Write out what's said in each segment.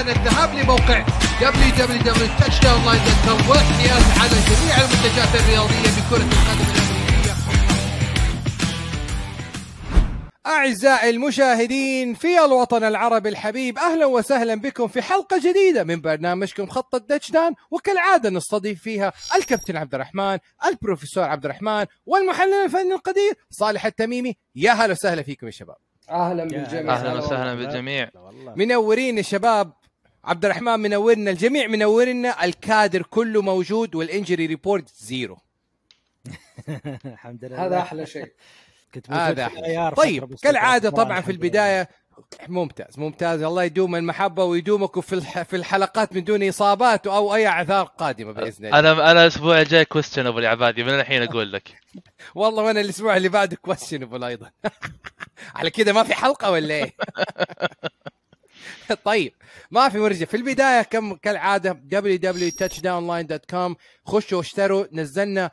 الآن الذهاب لموقع www.touchdownline.com والاحتياز على جميع المنتجات الرياضية بكرة القدم الأمريكية. أعزائي المشاهدين في الوطن العربي الحبيب أهلا وسهلا بكم في حلقة جديدة من برنامجكم خط الدشدان وكالعادة نستضيف فيها الكابتن عبد الرحمن البروفيسور عبد الرحمن والمحلل الفني القدير صالح التميمي. يا هلا وسهلا فيكم يا شباب. أهلا بالجميع. أهلا وسهلا بالجميع. منورين يا شباب. عبد الرحمن منورنا الجميع منورنا الكادر كله موجود وال injury report zero. الحمد لله. هذا أحلى شيء. كنت هذا أحلى. طيب. كالعادة طبعاً في البداية ممتاز ممتاز. الله يدوم المحبة ويدومكم في الح- في الحلقات من دون إصابات أو أي أعذار قادمة بإذن الله. أنا أنا الأسبوع الجاي questionable يا عبادي من الحين أقول لك. والله وأنا الأسبوع اللي بعده questionable أيضا. على كذا ما في حلقة ولا إيه؟ طيب ما في مرجع في البداية كم كالعادة؟ www.touchdownline.com خشوا اشتروا نزلنا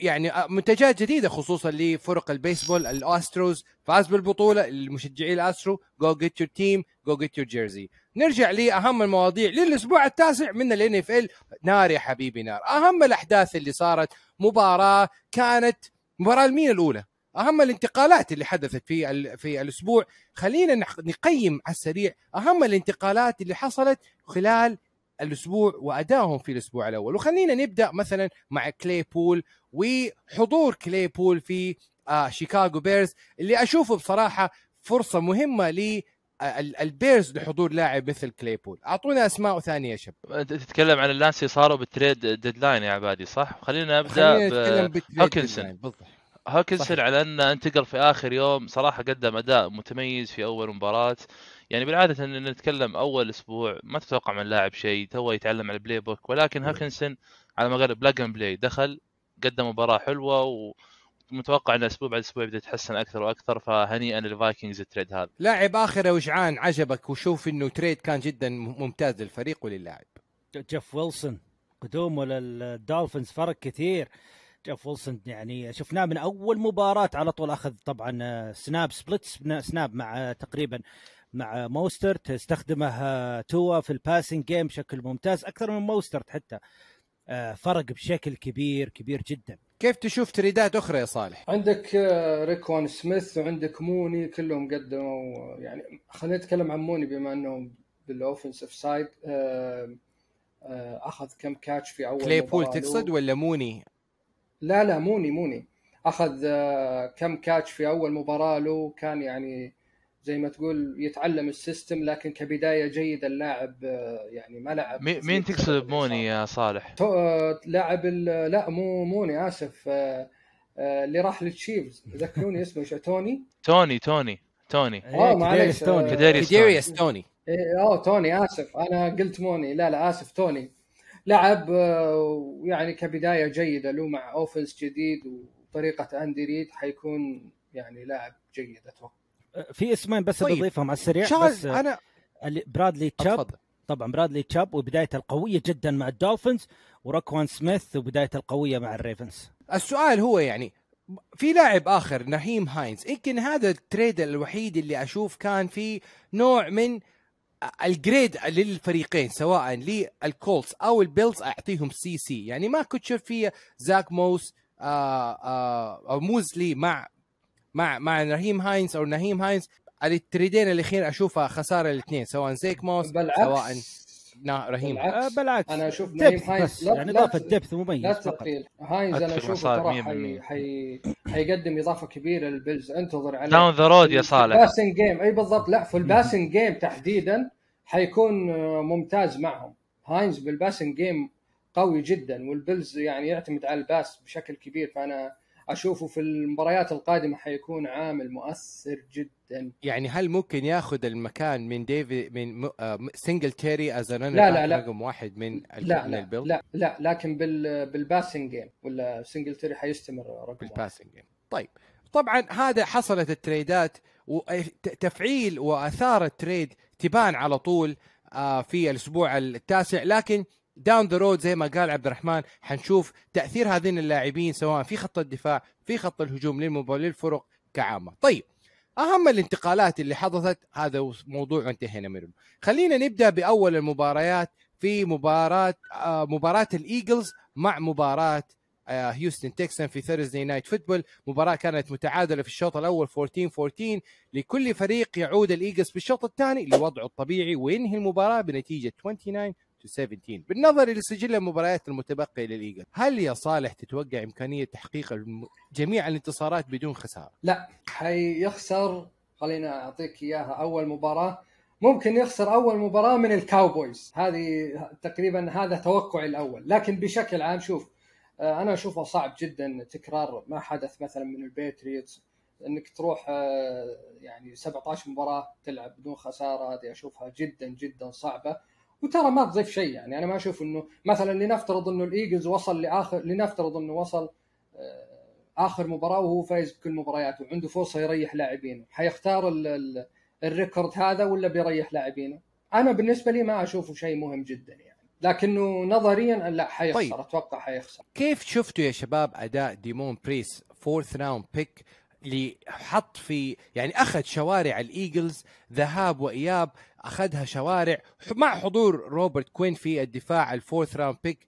يعني منتجات جديدة خصوصا لفرق البيسبول الأستروز. فاز بالبطولة المشجعي الأسترو. go get your team go get your jersey نرجع لأهم المواضيع. للأسبوع التاسع من ال NFL نار يا حبيبي نار. أهم الأحداث اللي صارت مباراة كانت مباراة المين الأولى. أهم الانتقالات اللي حدثت في في الأسبوع. خلينا نقيم على السريع أهم الانتقالات اللي حصلت خلال الأسبوع وادائهم في الأسبوع الأول. وخلينا نبدأ مثلا مع Claypool وحضور Claypool في آه شيكاغو بيرز اللي أشوفه بصراحة فرصة مهمة ل البيرز لحضور لاعب مثل Claypool أعطونا أسماء ثانية يا شباب. أنت تتكلم عن اللي صاروا بال trade deadline يا عبادي صح؟ خلينا خلينا نبدا نتكلم صحيح. على إنه انتقل في آخر يوم. صراحة قدم أداء متميز في أول مباراة. يعني بالعادة إن نتكلم أول أسبوع ما تتوقع من اللاعب شيء تو يتعلم على ال playbook ولكن هوكنسون على ما قال plug and play دخل قدم مباراة حلوة ومتوقع إن أسبوع بعد أسبوع يبدأ يتحسن أكثر وأكثر فهنيئا للفايكنجز ال trade هذا. لاعب آخر وجعان عجبك؟ وشوف إنه trade كان جدا ممتاز للفريق وللاعب. جيف ويلسون قدومه للدولفينز فرق كثير. جيف ويلسون يعني شفناه من أول مباراة على طول أخذ طبعا آه، snap split sna- snap مع آه، تقريبا مع موسترت استخدمه توا في ال passing game بشكل ممتاز أكثر من موسترت حتى فرق بشكل كبير كبير جدا كيف تشوف trade ات أخرى يا صالح؟ عندك روكوان سميث وعندك موني كلهم قدموا يعني خلينا نتكلم عن موني بما انه بال offensive side أخذ كم catch في أول Claypool مباراة له. تقصد ولا موني؟ لا لا موني موني. أخذ آه، كم catch في أول مباراة له كان يعني زي ما تقول يتعلم ال system لكن كبداية جيدة اللاعب آه، يعني ما لعب main تقصد. بموني يا صالح؟ آه، لاعب ال- لا مو موني آسف اللي راح لل Chiefs. ذكروني اسمه إيش توني؟ توني توني توني. آه إيه، معليش. كديريوس توني. كديريوس توني. إيه، اوه توني آسف. أنا قلت موني. لا لا آسف توني. لعب آه، يعني كبداية جيدة له مع offense جديد وطريقة أندي ريد حيكون يعني لاعب جيد أتوقع. آه، في اسمين بس طيب. بضيفهم على السريع بس آه، أنا برادلي تشاب. طبعا برادلي تشاب وبدايته القوية جدا مع الدولفينز وروكوان سميث وبدايته القوية مع الريفنز. السؤال هو يعني في لاعب آخر نهيم هاينز يمكن هذا ال trade الوحيد اللي أشوف كان فيه نوع من ال grade للفريقين سواء للكولتس أو البيلز أعطيهم C C. يعني ما كنت شوف فيه زاك موس آه آه أو موزلي مع مع مع نهيم هاينز أو نهيم هاينز. التريدين الأخير اشوفها خسارة الاثنين سواء زيك موس سواء بالعكس. نا- رهيم بالعكس. آه بالعكس. أنا أشوف نايم هاينز يعني إضافة دبث لا مميز فقط. تثقيل هاينز أنا أشوفه ترى حي... 100%. حي... حيقدم إضافة كبيرة للبيلز. انتظر عليه. داون ذا رود يا صالح. الباسنج جيم أي بالضبط. لا في الباسنج جيم تحديدا حيكون آه، ممتاز معهم. هاينز بالباسنج جيم قوي جدا والبيلز يعني يعتمد على الباس بشكل كبير. فأنا أشوفه في المباريات القادمة حيكون عامل مؤثر جدا يعني هل ممكن ياخذ المكان من ديفين آه، سنجلتري از لا، لا، لا. رقم واحد من لا لا البيلز لا لا لكن بال بال passing game ولا سنجلتري حيستمر رقم واحد. بالباسنج جيم طيب طبعا هذا حصلت التريدات وتفعيل وآثار التريد تبان على طول آه، في الأسبوع التاسع لكن down the road زي ما قال عبد الرحمن حنشوف تأثير هذين اللاعبين سواء في خط الدفاع في خط الهجوم للمباراة للفرق كعامة. طيب أهم الانتقالات اللي حدثت هذا موضوع انتهينا منه. خلينا نبدأ بأول المباريات في مباراة آه مباراة الإيجلز مع مباراة آه هيوستن تكسانز في Thursday Night Football مباراة كانت متعادلة في الشوط الأول 14 14 لكل فريق يعود الإيجلز في الشوط الثاني لوضعه الطبيعي. وينهي المباراة بنتيجة 29 to 17 بالنظر لسجل المباريات المتبقية للإيجل هل يا صالح تتوقع إمكانية تحقيق. جميع الانتصارات بدون خسارة؟ لا حيخسر خلينا أعطيك إياها أول مباراة. ممكن يخسر أول مباراة من الكاوبويز. هذه تقريبا هذا توقعي الأول. لكن بشكل عام شوف آه، أنا أشوفه صعب جدا تكرار ما حدث مثلا من الباتريوتس. إنك تروح آه، يعني 17 مباراة تلعب بدون خسارة هذه أشوفها جدا جدا صعبة. وترى ما تضيف شيء يعني. أنا ما أشوف إنه مثلا لنفترض إنه الإيجلز وصل لاخر لنفترض إنه وصل آه، آخر مباراة وهو فايز بكل مبارياته وعنده فرصة يريح لاعبينه. حيختار ال record هذا ولا بيريح لاعبينه؟ أنا بالنسبة لي ما أشوفه شيء مهم جدا يعني. لكنه نظريا لا حيخسر طيب. أتوقع حيخسر. كيف شفتوا يا شباب أداء ديمون بيرس fourth round pick اللي حط في يعني أخذ شوارع الإيجلز ذهاب وإياب أخذها شوارع مع حضور روبرت كوين في الدفاع ال fourth round pick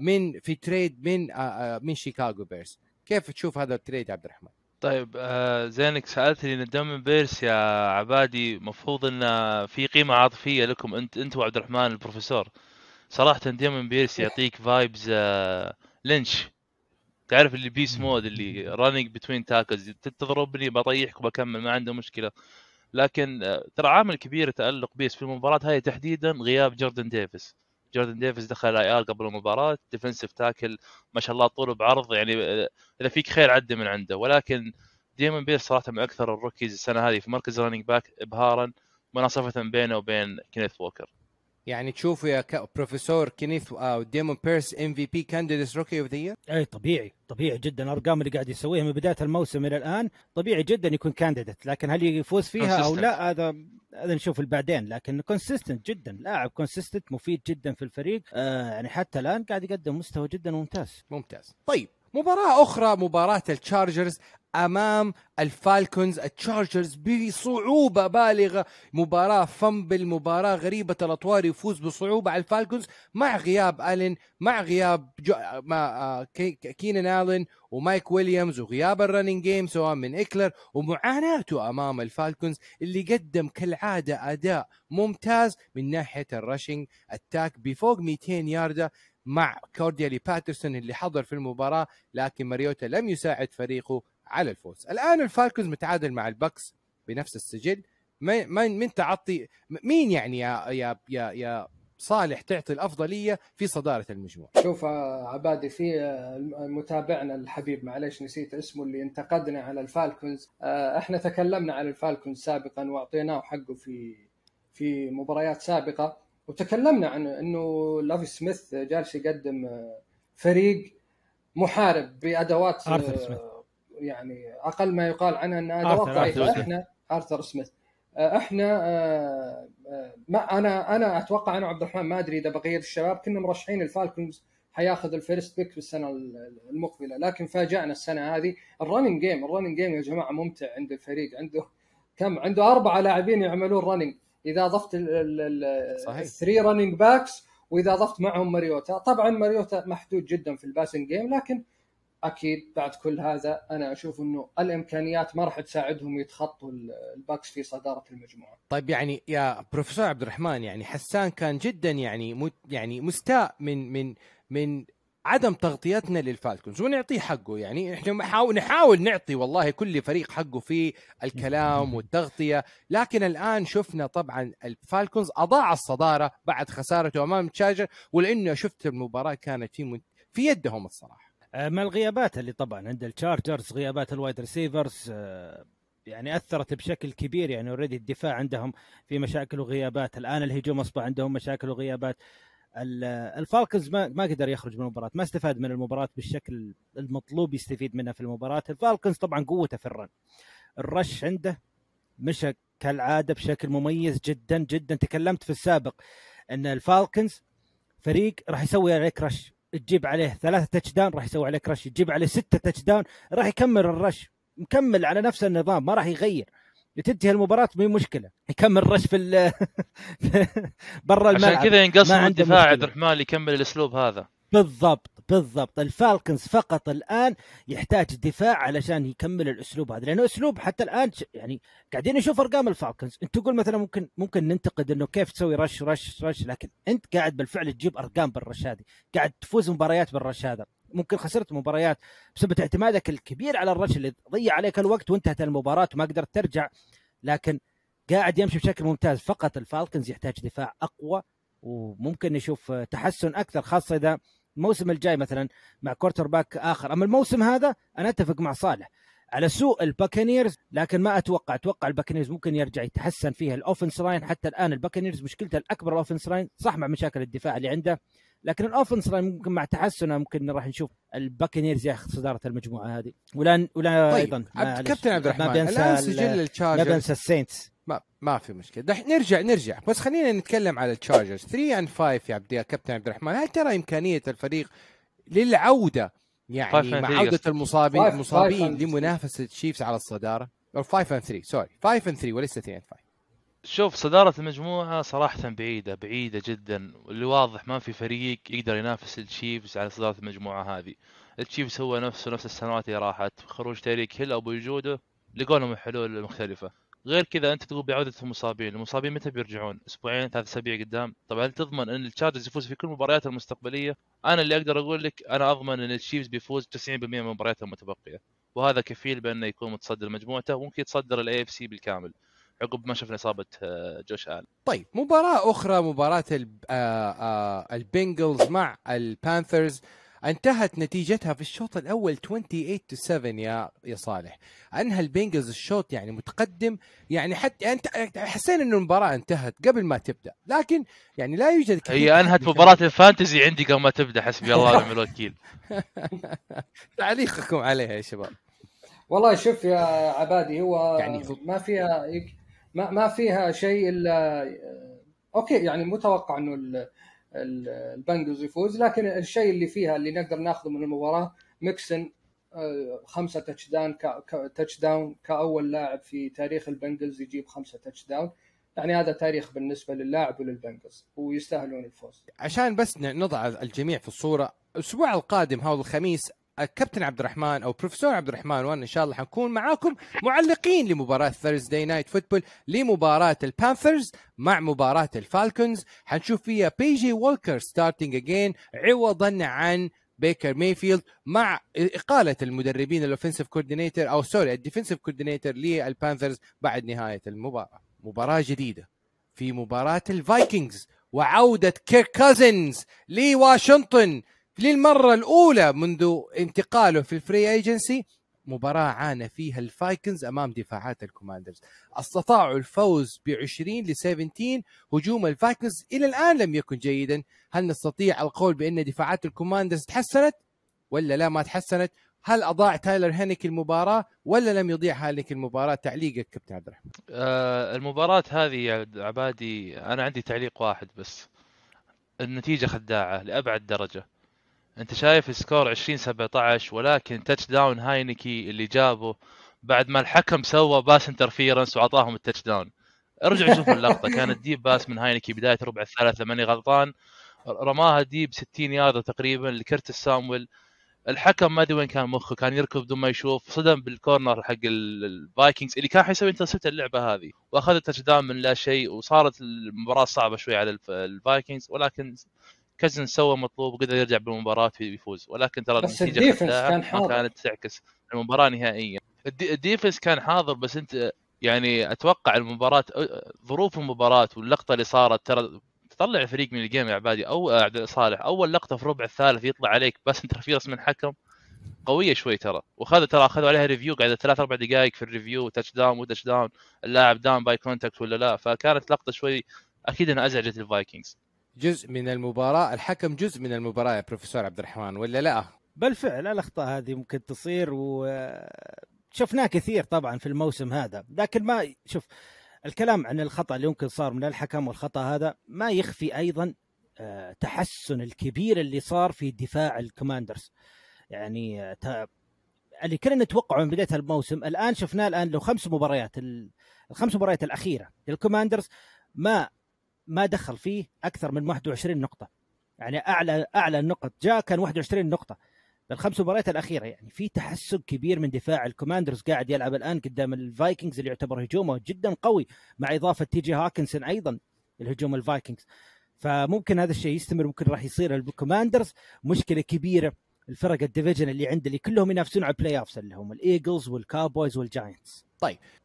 من في تريد من آه، آه، من شيكاغو بيرز. كيف تشوف هذا ال trade عبد الرحمن؟ طيب آه زينك سألتني عن ديمون بيرس يا عبادي مفروض إن في قيمة عاطفية لكم أنت أنت وعبد الرحمن البروفيسور. صراحة ديمون بيرس يعطيك vibes آه لينش. تعرف اللي beast mode اللي running between tackles تضربني بطيحك وبكمل ما عنده مشكلة. لكن آه، ترى عامل كبير تألق بيرس في المباراة هاي تحديدا غياب جوردن ديفيس. جوردن ديفيس دخل IR قبل المباراة defensive tackle ما شاء الله طول بعرض يعني آه، إذا فيك خير عدي من عنده. ولكن ديمون بيرس صراحة من أكثر ال rookies السنة هذه في مركز running back ابهارا مناصفة بينه وبين كينيث ووكر. يعني تشوفوا يا بروفيسور كينيث أو ديمون بيرس MVP candidate rookie of the year طبيعي طبيعي جدا. الأرقام اللي قاعد يسويها من بداية الموسم إلى الآن طبيعي جدا يكون candidate لكن هل يفوز فيها أو لا هذا هذا نشوف بعدين لكن consistent جدا لاعب consistent مفيد جدا في الفريق. آه يعني حتى الآن قاعد يقدم مستوى جدا ممتاز. ممتاز. طيب مباراة أخرى مباراة التشارجرز أمام الفالكونز التشارجرز بصعوبة بالغة. مباراة fumble مباراة غريبة الاطوار يفوز بصعوبة على الفالكونز مع غياب ألين مع غياب جو... مع آه، كينان ألين ومايك ويليامز وغياب ال running game سواء من إكلر ومعاناته أمام الفالكونز اللي قدم كالعادة أداء ممتاز من ناحية ال rushing attack بفوق 200 ياردة مع كورديالي باترسون اللي حضر في المباراة لكن ماريوتا لم يساعد فريقه على الفوز. الآن الفالكونز متعادل مع البكس بنفس السجل. من من تعطي مين يعني يا يا يا يا صالح تعطي الأفضلية في صدارة المجموعة؟ شوف عبادي في متابعنا الحبيب معلش نسيت اسمه اللي انتقدنا على الفالكونز. آه، إحنا تكلمنا عن الفالكونز سابقا وأعطيناه حقه في في مباريات سابقة وتكلمنا عن إنه لافي سميث جالس يقدم آه، فريق محارب بأدوات ارثر سميث. يعني أقل ما يقال عنها انها ادوات ضعيفه إحنا آرثر سميث آه، إحنا آه، ما أنا أنا أتوقع أنا وعبد الرحمن ما أدري إذا بقية الشباب كنا مرشحين الفالكونز حياخذ ال first pick في السنة المقبلة. لكن فاجأنا السنة هذه. ال running game ال running game يا جماعة ممتع عند الفريق. عنده كم؟ عنده أربعة لاعبين يعملون running إذا اضفت ال three running backs وإذا اضفت معهم ماريوتا. طبعا ماريوتا محدود جدا في ال passing game لكن أكيد بعد كل هذا أنا أشوف إنه الإمكانيات ما راح تساعدهم يتخطوا الباكس في صدارة المجموعة. طيب يعني يا بروفيسور عبد الرحمن يعني حسان كان جدا يعني يعني مستاء من من من عدم تغطيتنا للفالكونز ونعطيه حقه. يعني إحنا نحاول نحاول نعطي والله كل فريق حقه في الكلام والتغطية. لكن الآن شفنا طبعا الفالكونز أضاع الصدارة بعد خسارته أمام تشارجرز ولأنه شفت المباراة كانت في في يدهم الصراحة. آه، ما الغيابات اللي طبعا عند التشارجرز غيابات ال wide receivers آه، يعني أثرت بشكل كبير يعني already الدفاع عندهم في مشاكل وغيابات. الآن الهجوم أصبح عندهم مشاكل وغيابات. الفالكنز ما ما قدر يخرج من المباراة ما استفاد من المباراة بالشكل المطلوب يستفيد منها في المباراة. الفالكنز طبعا قوته في ال run. ال rush عنده مشى كالعادة بشكل مميز جدا جدا. تكلمت في السابق إن الفالكنز فريق راح يسوي عليك رش. تجيب عليه ثلاثة touchdown راح يسوي عليك rush تجيب عليه ستة touchdown راح يكمل ال rush مكمل على نفس النظام ما راح يغير. تنتهي المباراه مي مشكلة. يكمل rush في ال- برا الملعب. عشان كذا عنده الدفاع مشكلة. عبد الرحمن اللي يكمل الأسلوب هذا. بالضبط بالضبط. الفالكنز فقط الآن يحتاج دفاع علشان يكمل الأسلوب هذا لأنه أسلوب حتى الآن يعني قاعدين نشوف أرقام الفالكنز. أنت تقول مثلا ممكن ممكن ننتقد إنه كيف تسوي rush rush rush لكن أنت قاعد بالفعل تجيب أرقام بال rush هذه قاعد تفوز مباريات بال rush هذا ممكن خسرت مباريات بسبب اعتمادك الكبير على ال rush اللي ضيع عليك الوقت وانتهت المباراة وما قدرت ترجع لكن قاعد يمشي بشكل ممتاز. فقط الفالكنز يحتاج دفاع أقوى وممكن نشوف تحسن أكثر خاصة إذا الموسم الجاي مثلا مع quarterback آخر. أما الموسم هذا أنا أتفق مع صالح على سوء الباكنيرز لكن ما أتوقع. أتوقع الباكنيرز ممكن يرجع يتحسن فيها ال offense line حتى الآن الباكنيرز مشكلته الأكبر ال offense line صح مع مشاكل الدفاع اللي عنده لكن ال offense line ممكن مع تحسنه ممكن راح نشوف الباكنيرز ياخذ صدارة المجموعة هذه. ولا ولا طيب أيضا كابتن عبد الرحمن الآن ال- سجل ما التشارجرز بنسى السينتس. ما ما في مشكلة. راح نرجع نرجع. بس خلينا نتكلم على التشارجرز 3 and 5 يا عبد يا كابتن عبد الرحمن. هل ترى إمكانية الفريق للعودة يعني مع عودة. المصابين المصابين لمنافسة الشيفز على الصدارة؟ أو 5 and 3 sorry 5 and 3 وليس 3 and 5 شوف صدارة المجموعة صراحة بعيدة بعيدة جدا. واللي واضح ما في فريق يقدر ينافس التشيفز على صدارة المجموعة هذه. التشيفز هو نفسه نفس السنوات اللي راحت. خروج تاريك هيل أو بوجوده لقوا لهم حلول مختلفة غير كذا أنت تقول بعودة المصابين المصابين متى بيرجعون؟ أسبوعين ثلاث أسابيع قدام. طبعا هل تضمن إن التشارجرز يفوز في كل المباريات المستقبلية؟ أنا اللي أقدر أقول لك أنا أضمن إن التشيفز بيفوز 90% من مبارياته المتبقية. وهذا كفيل بأنه يكون متصدر مجموعته وممكن يتصدر ال AFC بالكامل عقب ما شفنا إصابة آه، جوش ألن. طيب مباراة أخرى مباراة ال- آه، آه، البنجلز مع البانثرز. انتهت نتيجتها في الشوط الأول 28 to 7 يا يا صالح. أنهى البنجلز الشوط يعني متقدم. يعني حتى أنت حسينا إنه المباراة انتهت قبل ما تبدأ. لكن يعني لا يوجد كثير هي أنهت مباراة ال fantasy عندي قبل ما تبدأ حسبي الله ونعم الوكيل. تعليقكم عليها يا شباب. والله شوف يا عبادي هو يعني ما فيها ما, ما فيها شيء الا okay يعني متوقع إنه البنجلز يفوز لكن الشيء اللي فيها اللي نقدر ناخذه من المباراة ميكسن آه، خمسة touchdown touchdown كأول لاعب في تاريخ البنجلز يجيب خمسة touchdown يعني هذا تاريخ بالنسبة للاعب وللبنجلز ويستاهلون الفوز. عشان بس نضع الجميع في الصورة الأسبوع القادم هذا الخميس الكابتن عبد الرحمن أو بروفيسور عبد الرحمن وأنا إن شاء الله حنكون معاكم معلقين لمباراة Thursday Night Football لمباراة البانثرز مع مباراة الفالكونز حنشوف فيها بي جي وولكر starting again عوضا عن بيكر مايفيلد مع إقالة المدربين ال offensive coordinator أو sorry ال defensive coordinator للبانثرز بعد نهاية المباراة. مباراة جديدة في مباراة الفايكنجز وعودة كيرك كازنز لواشنطن. للمرة الأولى منذ انتقاله في ال free agency مباراة عانى فيها الفايكنز أمام دفاعات الكوماندرز. استطاعوا الفوز ب 20 ل 17 هجوم الفايكنز. إلى الآن لم يكن جيدا. هل نستطيع القول بأن دفاعات الكوماندرز تحسنت؟ ولا لا ما تحسنت؟ هل أضاع تايلر هينيك المباراة؟ ولا لم يضيع هينيك المباراة؟ تعليقك كابتن عبد الرحمن. آه، المباراة هذه يا عبادي أنا عندي تعليق واحد بس. النتيجة خداعة لأبعد درجة. أنت شايف ال score 20 17 ولكن touchdown هاينكي اللي جابه بعد ما الحكم سوى pass interference وأعطاهم ال touchdown ارجعوا شوفوا اللقطة كانت deep pass من هاينكي بداية ربع الثالث لو ماني غلطان. رماها deep 60 يارد تقريبا لكرتس سامويل. الحكم ما أدري وين كان مخه كان يركض بدون ما يشوف صدم بال corner حق ال- الفايكنجز اللي كان حيسوي intercept اللعبة هذه. وأخذ ال touchdown من لا شيء وصارت المباراة صعبة شوي على الف- الفايكنجز ولكن كازن سوى مطلوب وقدر يرجع بالمباراة ويفوز ولكن ترى بس ال defense كان ما حاضر. كانت تعكس المباراة نهائيا. ال de- ال defense كان حاضر بس أنت يعني أتوقع المباراة ظروف المباراة واللقطة اللي صارت ترى تطلع الفريق من ال game يا عبادي أو صالح أول لقطة في الربع الثالث يطلع عليك pass interference من حكم قوية شوي ترى. وخذ ترى أخذوا عليها review قاعدة ثلاث أربع دقائق في ال review touchdown مو touchdown اللاعب down by contact ولا لا؟ فكانت لقطة شوي أكيد انها أزعجت الفايكنجز. جزء من المباراة الحكم جزء من المباراة يا بروفيسور عبد الرحمن ولا لا؟ بالفعل الأخطاء هذه ممكن تصير وشفناه كثير طبعا في الموسم هذا. لكن ما شوف الكلام عن الخطأ اللي يمكن صار من الحكم والخطأ هذا ما يخفي أيضا آه، تحسن الكبير اللي صار في دفاع الكوماندرز. يعني آه، اللي كنا نتوقعه من بداية الموسم الآن شفناه الآن لو خمس مباريات ال- الخمس مباريات الأخيرة للكوماندرز ما ما دخل فيه أكثر من 21 نقطة. يعني أعلى أعلى النقط جاء كان 21 نقطة. بالخمس مباريات الأخيرة يعني في تحسن كبير من دفاع الكوماندرز قاعد يلعب الآن قدام الفايكنجز اللي يعتبر هجومه جدا قوي مع إضافة تي جي هاكنسون أيضا الهجوم الفايكنجز. فممكن هذا الشيء يستمر ممكن راح يصير الكوماندرز مشكلة كبيرة الفرق ال division اللي عنده اللي كلهم ينافسون على ال playoffs اللي هم الإيجلز والكابويز والجاينتس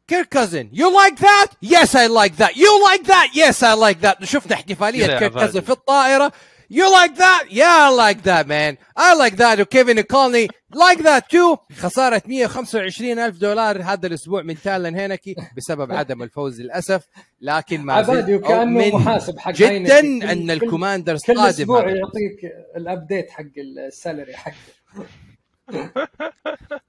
كيرك كازن يو لايك ذات يس اي لايك ذات يو لايك ذات يس اي لايك ذات شفنا احتفالية كيرك. كازن في الطائرة. يو لايك ذات يا اي لايك ذات مان اي لايك ذات وكيفن كولني لايك ذات تو خسارة 125 ألف دولار هذا الأسبوع من تالن هينكي بسبب عدم الفوز للأسف. لكن ما زلت أؤمن محاسب حق جدا. كل- كل- الكوماندرز كل قادم أسبوع هذا. يعطيك الأبديت حق السالري حقه.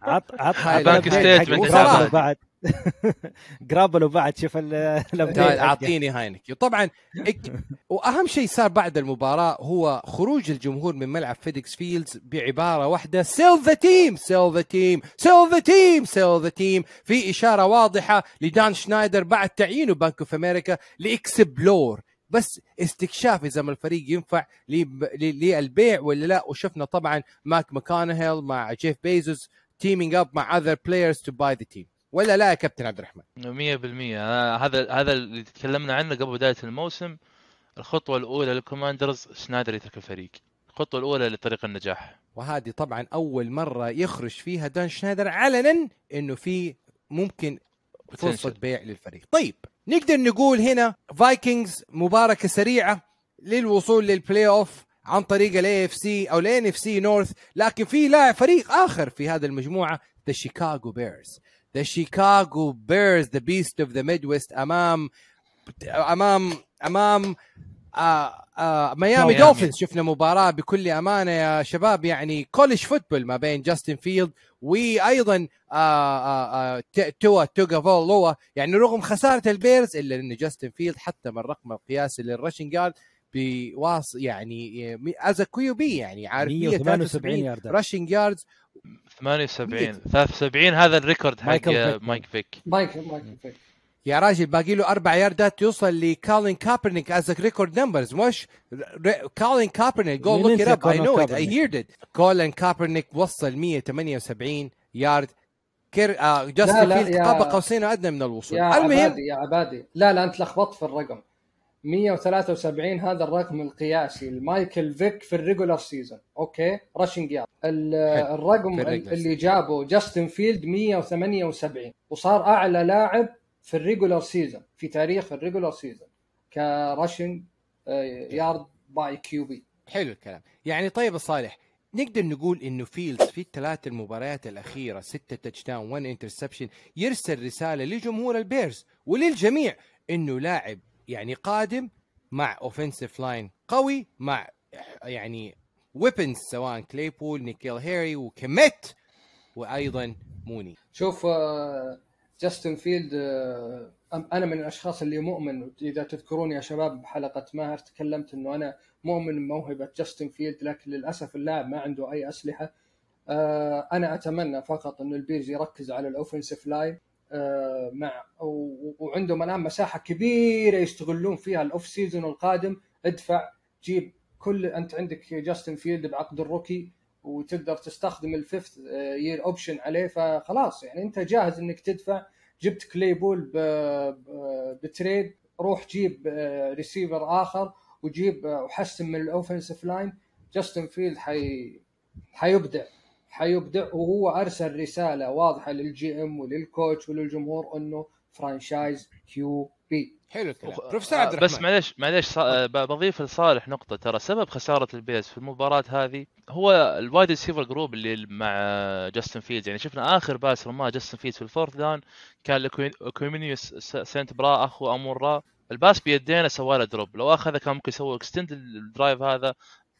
عط عط هاي statement بعد. جرابلو بعد شوف. أعطيني هاينكي وطبعا إك- وأهم شيء صار بعد المباراة هو خروج الجمهور من ملعب فيديكس فيلدز بعبارة واحدة sell the team sell the team sell the team sell the team في إشارة واضحة لدان شنايدر بعد تعيينه بنك اوف أمريكا ل explore. بس استكشاف إذا ما الفريق ينفع للبيع ولا لا. وشفنا طبعا ماك ماكونهيل مع جيف بيزوس teaming up مع other players to buy the team ولا لا يا كابتن عبد الرحمن؟ 100% أنا هذا هذا اللي تكلمنا عنه قبل بداية الموسم. الخطوة الأولى للكوماندرز شنايدر يترك الفريق. الخطوة الأولى لطريق النجاح. وهذه طبعا أول مرة يخرج فيها دان شنايدر علنا إنه في ممكن فرصة. بيع للفريق. طيب نقدر نقول هنا فايكنجز مباركة سريعة للوصول لل playoff عن طريق ال AFC أو ال NFC North لكن في لاعب فريق آخر في هذه المجموعة the شيكاغو بيرز the شيكاغو بيرز the beast of the Midwest امام امام امام آه آه ميامي. دولفينز شفنا مباراة بكل أمانة يا شباب. يعني college football ما بين جاستن فيلد وأيضا آه توا توغا فولوا يعني رغم خسارة البيرز إلا إن جاستن فيلد حطم الرقم القياسي لل rushing yard بواص يعني از كيو بي يعني عارف 178 173 يارد رشنج ياردز 78 73 هذا الريكورد حق. مايك فيك. مايك مايك فيك. يا راجل باقي له أربع ياردات يوصل لكالين كابرنيك از ريكورد نمبرز مش كالين كابرنيك جو لوك ات اب اي كولين نو ات اي كابرنيك؟ هيرد ات كولين كابرنيك وصل 178 يارد كير آه لا، جاستن لا، فيلد يا- قاب قوسين ادنى من الوصول. يا المهم عبادي يا عبادي. لا لا أنت لخبطت في الرقم. 173 هذا الرقم القياسي لمايكل فيك في ال regular season. okay؟ rushing yard. الرقم اللي جابه جاستن فيلد 178 وصار أعلى لاعب في ال regular season في تاريخ ال regular season. ك rushing yard by QB. حلو الكلام. يعني طيب صالح نقدر نقول إنه فيلدز في الثلاث المباريات الأخيرة ستة touchdown 1 interception يرسل رسالة لجمهور البيرز وللجميع إنه لاعب يعني قادم مع offensive line قوي مع يعني weapons سواء كليبول نيكيل هيري وكميت وأيضا موني. شوف آه، جاستن فيلد آه، أنا من الأشخاص اللي مؤمن إذا تذكرون يا شباب بحلقة ماهر تكلمت إنه أنا مؤمن بموهبة جاستن فيلد لكن للأسف اللاعب ما عنده أي أسلحة. آه، أنا أتمنى فقط إنه البيرز يركز على ال offensive line آه، مع و- وعندهم الآن مساحة كبيرة يستغلون فيها ال off season القادم. ادفع جيب كل أنت عندك جاستن فيلد بعقد ال rookie وتقدر تستخدم ال fifth year option عليه فخلاص يعني أنت جاهز إنك تدفع. جبت كليبول ب trade روح جيب ريسيفر آخر وجيب آه، وحسن من ال offensive line جاستن فيلد حي حيبدع. حيبدع وهو أرسل رسالة واضحة لل GM ولل coach وللجمهور إنه franchise QB حلو الكلام. بروفيسور آه، عبد الرحمن. بس معليش معليش صا- آه، بضيف لصالح نقطة. ترى سبب خسارة البيرز في المباراة هذه هو ال wide receiver group اللي مع جاستن فيلدز يعني شفنا آخر pass رماه جاستن فيلدز في ال fourth down كان لإكوانيميوس سانت براون أخو آمون را. ال pass بيدينه سوى له drop لو أخذه كان ممكن يسوي extend ال drive هذا.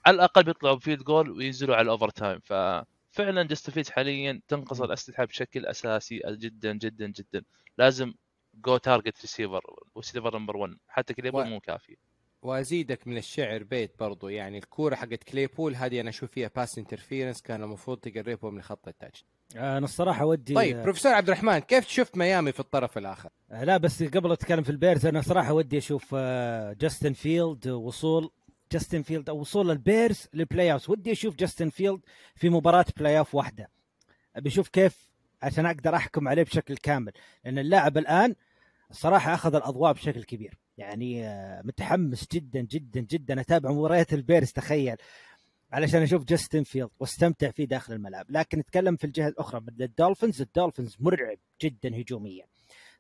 على الأقل بيطلعوا ب field goal وينزلوا على ال overtime ففعلا جاستن فيلدز حاليا تنقص الأسلحة بشكل أساسي جدا جدا جدا. لازم go target receiver receiver number 1 حتى كليبول و- مو كافي. وأزيدك من الشعر بيت برضو. يعني الكورة حقت كليبول هذه أنا أشوف فيها pass interference كان المفروض تقربهم لخط ال touch. أنا الصراحة ودي طيب بروفيسور عبد الرحمن كيف شفت ميامي في الطرف الآخر؟ آه، لا بس قبل أتكلم في البيرز أنا صراحة ودي أشوف آه، جاستن فيلد وصول. جاستن فيلد أو وصول البيرز لل playoff ودي أشوف جاستن فيلد في مباراة playoff واحدة. أبي أشوف كيف عشان أقدر أحكم عليه بشكل كامل. لأن اللاعب الآن الصراحه أخذ الأضواء بشكل كبير. يعني آه، متحمس جدا جدا جدا. أتابع مباريات البيرز تخيل. علشان أشوف جاستن فيلد واستمتع فيه داخل الملعب. لكن نتكلم في الجهة الأخرى. من الدولفينز الدولفينز مرعب جدا هجوميا.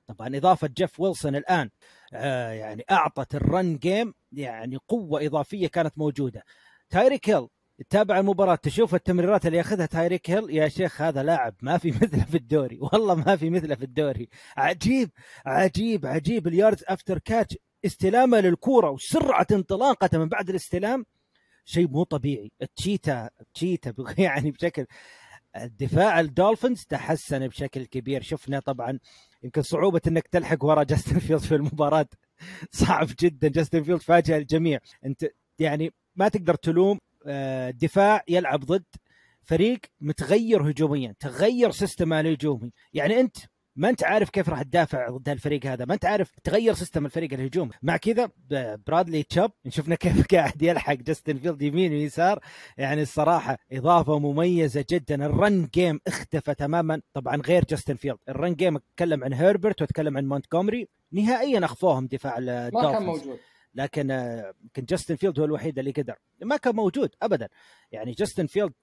طبعا إضافة جيف ويلسون الآن آه يعني أعطت ال run game يعني قوة إضافية كانت موجودة. تايريك هيل تتابع المباراة تشوف التمريرات اللي ياخذها تايريك هيل يا شيخ هذا لاعب ما في مثله في الدوري والله ما في مثله في الدوري. عجيب عجيب عجيب. ال yards after catch استلامه للكورة وسرعة انطلاقته من بعد الاستلام شيء مو طبيعي. cheetah cheetah يعني بشكل الدفاع الدولفينز تحسن بشكل كبير. شفنا طبعا يمكن صعوبة إنك تلحق ورا جاستن فيلد في المباراة. صعب جدا. جاستن فيلد فاجأ الجميع. أنت يعني ما تقدر تلوم آه، دفاع يلعب ضد فريق متغير هجوميا تغير system الهجومي يعني أنت ما انت عارف كيف راح تدافع ضد الفريق هذا ما انت عارف تغير system الفريق الهجوم. مع كذا برادلي تشاب شفنا كيف قاعد يلحق جاستن فيلد يمين ويسار يعني الصراحة إضافة مميزة جدا. ال run game اختفى تماما. طبعا غير جاستن فيلد ال run game أتكلم عن هيربرت وأتكلم عن مونتغومري نهائيا أخفوهم دفاع ما كان موجود. لكن يمكن جاستن فيلد هو الوحيد اللي قدر. ما كان موجود ابدا. يعني جاستن فيلد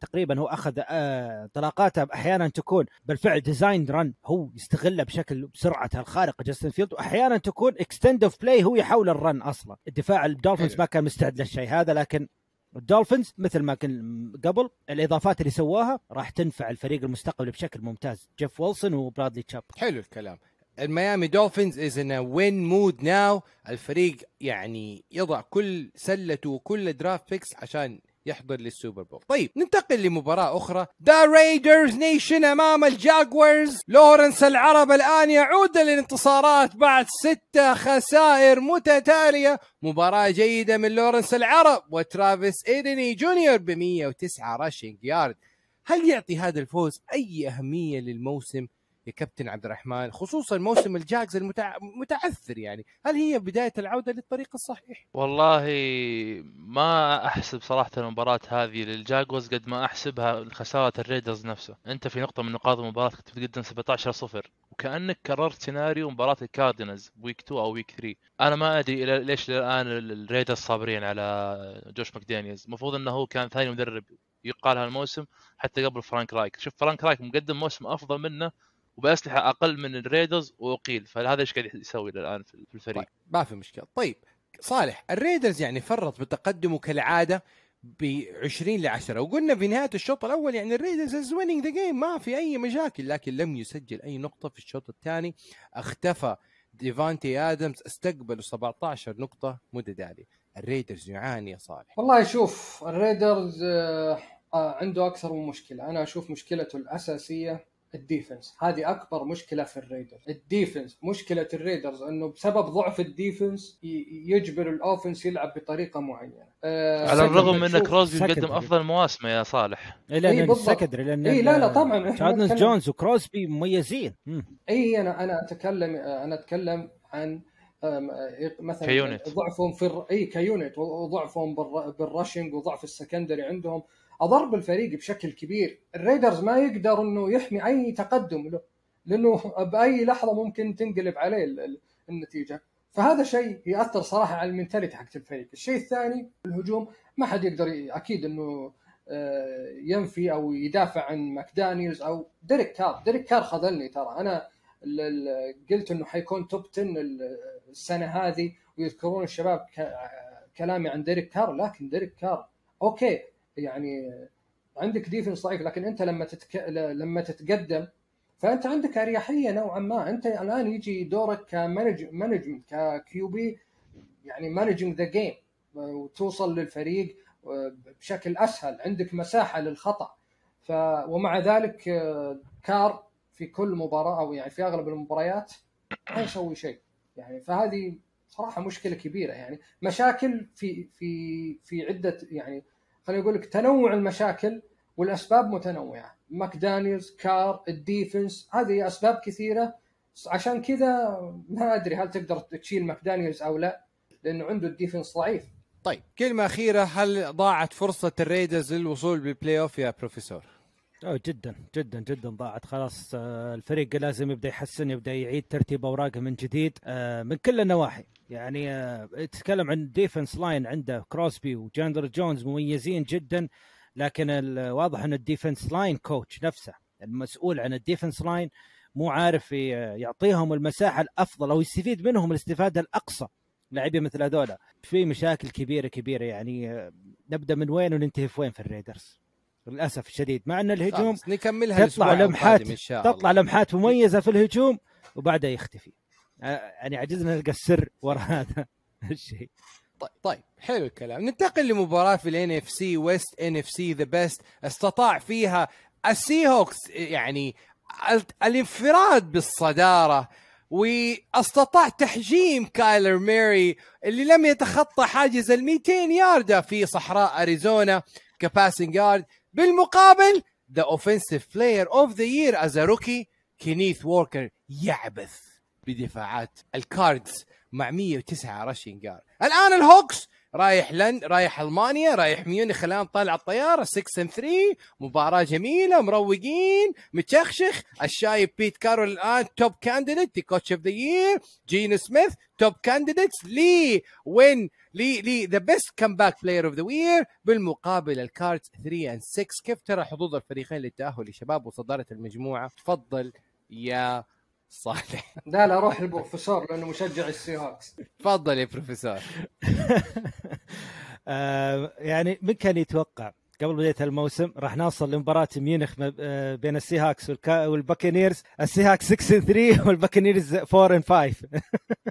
تقريبا هو أخذ انطلاقاته أحيانا تكون بالفعل designed run هو يستغلها بشكل بسرعته الخارقه جاستن فيلد. واحيانا تكون extend of play هو يحاول ال run أصلا. الدفاع الدولفينز ما كان مستعد للشيء هذا لكن الدولفينز مثل ما كان قبل الإضافات اللي سواها راح تنفع الفريق المستقبلي بشكل ممتاز. جيف ويلسون وبرادلي تشاب. حلو الكلام. الميامي دولفينز is in win mode now الفريق يعني يضع كل سلته وكل draft picks عشان يحضر لل Super Bowl. طيب ننتقل لمباراة أخرى. the Raiders Nation أمام الجاكورز لورنس العرب الآن يعود للانتصارات بعد ستة خسائر متتالية. مباراة جيدة من لورنس العرب وترافيس إيتيان جونيور ب 109 rushing yard. هل يعطي هذا الفوز أي أهمية للموسم؟ يا كابتن عبد الرحمن خصوصا موسم الجاكز المتعثر يعني. هل هي بداية العودة للطريق الصحيح؟ والله ما أحسب صراحة المباراة هذه للجاكوز قد ما أحسبها خساره الريدرز نفسه. أنت في نقطة من نقاط المباراة كنت بتقدم 17 0 وكأنك كررت سيناريو مباراة الكاردينز week 2 أو week 3 أنا ما أدري ليش الآن الريدرز صابرين على جوش ماكدانيالز المفروض إنه هو كان ثاني مدرب يقال هالموسم حتى قبل فرانك رايك. شوف فرانك رايك مقدم موسم أفضل منه وبأسلحة أقل من الريدرز وأقيل. فهذا إيش قاعد يسوي الان في الفريق؟ طيب ما في مشكلة. طيب صالح الريدرز يعني فرط بتقدمه كالعادة ب 20 ل 10 وقلنا في نهاية الشوط الأول يعني الريدرز is winning the game ما في أي مشاكل. لكن لم يسجل أي نقطة في الشوط الثاني. اختفى ديفانتي آدمز استقبلوا 17 نقطة متتاليه الريدرز يعاني يا صالح. والله شوف الريدرز آه عنده أكثر من مشكلة. أنا أشوف مشكلته الأساسية ال defense. هذه أكبر مشكلة في الريدرز. ال defense. مشكلة الريدرز إنه بسبب ضعف ال defense يجبر ال offense يلعب بطريقة معينة. آه على الرغم من إن كروزبي مقدم أفضل مواسمة يا صالح. اي لأن ال secondary لأن اي لا لا طبعا. تشاندلر جونز وكروزبي مميزين. اي أنا أنا أتكلم أنا أتكلم عن مثلا ك unit. ضعفهم في اي ك unit وضعفهم بال rushing وضعف ال secondary عندهم. اضر بالفريق بشكل كبير. الريدرز ما يقدر إنه يحمي أي تقدم له لأنه بأي لحظة ممكن تنقلب عليه النتيجة. فهذا شيء يأثر صراحة على ال mentality حقت الفريق. الشيء الثاني الهجوم. ما حد يقدر أكيد إنه ينفي أو يدافع عن ماكدانيلز أو ديريك كار. ديريك كار خذلني ترى. أنا قلت إنه حيكون top 10 السنة هذه ويذكرون الشباب كلامي عن ديريك كار لكن ديريك كار okay. يعني عندك defense ضعيف لكن أنت لما تتك... لما تتقدم فأنت عندك أريحية نوعا ما. أنت الآن يجي دورك ك manage ك QB يعني managing the game وتوصل للفريق بشكل أسهل عندك مساحة للخطأ. ف ومع ذلك كار في كل مباراة أو يعني في أغلب المباريات ما يسوي شيء. يعني فهذه صراحة مشكلة كبيرة يعني مشاكل في في في عدة يعني خليني أقول لك تنوع المشاكل والأسباب متنوعة. ماكدانيلز كار ال defense هذه أسباب كثيرة. عشان كذا ما أدري هل تقدر تشيل ماكدانيلز أو لا لأنه عنده ال defense ضعيف. طيب كلمة أخيرة هل ضاعت فرصة الريدرز للوصول بال playoff يا بروفيسور أوه جدا جدا جدا ضاعت. خلاص آه، الفريق لازم يبدأ يحسن يبدأ يعيد ترتيب أوراقه من جديد آه، من كل النواحي. يعني آه، تتكلم عن defense line عنده كروسبي وتشاندلر جونز مميزين جدا لكن الواضح إن ال defense line coach نفسه المسؤول عن ال defense line مو عارف يعطيهم المساحة الأفضل أو يستفيد منهم الاستفادة الأقصى لاعبين مثل هذولا. في مشاكل كبيرة كبيرة يعني نبدأ من وين وننتهي في وين في الريدرز؟ للأسف الشديد مع أن الهجوم نكملها تطلع لمحات إن شاء الله. تطلع لمحات مميزة في الهجوم وبعدها يختفي. يعني عجزنا نلقى السر وراء هذا الشيء. طيب طيب حلو الكلام. ننتقل لمباراة في ال NFC West NFC the best استطاع فيها السي هوكس يعني الانفراد بالصدارة واستطاع تحجيم كايلر موري اللي لم يتخطى حاجز ال 200 ياردة في صحراء أريزونا ك passing yard. بالمقابل the offensive player of the year از rookie كينيث ووركر يعبث بدفاعات الكاردز مع 109 rushing yard الآن الهوكس رايح لن رايح ألمانيا رايح ميونخ الآن طالع الطيارة 6 3 مباراة جميلة مروقين متشخشخ الشايب بيت كارول الآن top candidate coach of the year جينو سميث top candidate لي win لي لي the best comeback player of the year بالمقابل الكاردز 3 and 6 كيف ترى حظوظ الفريقين للتأهل يا شباب وصدارة المجموعة؟ تفضل يا صالح. لا لا روح للبروفيسور لأنه مشجع السي هوكس تفضل يا بروفيسور. آه يعني من كان يتوقع قبل بداية الموسم راح نوصل لمباراة ميونخ آه، بين السي هاكس والباكنيرز السي هاكس 6 3 والباكنيرز 4 5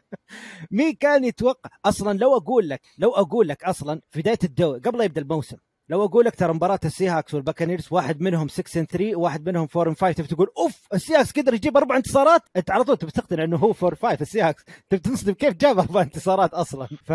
مين كان يتوقع؟ أصلا لو أقول لك لو أقول لك أصلا في بداية الدوري قبل لا يبدأ الموسم لو أقول لك ترى مباراة السي هاكس والباكانيرز واحد منهم 6 3 وواحد منهم 4 5 تبي تقول أوف السي هاكس قدر يجيب أربع انتصارات؟ أنت على طول تبي تقتنع إنه هو 4 5 السي هاكس تبي تنصدم كيف جاب أربع انتصارات أصلا؟ ف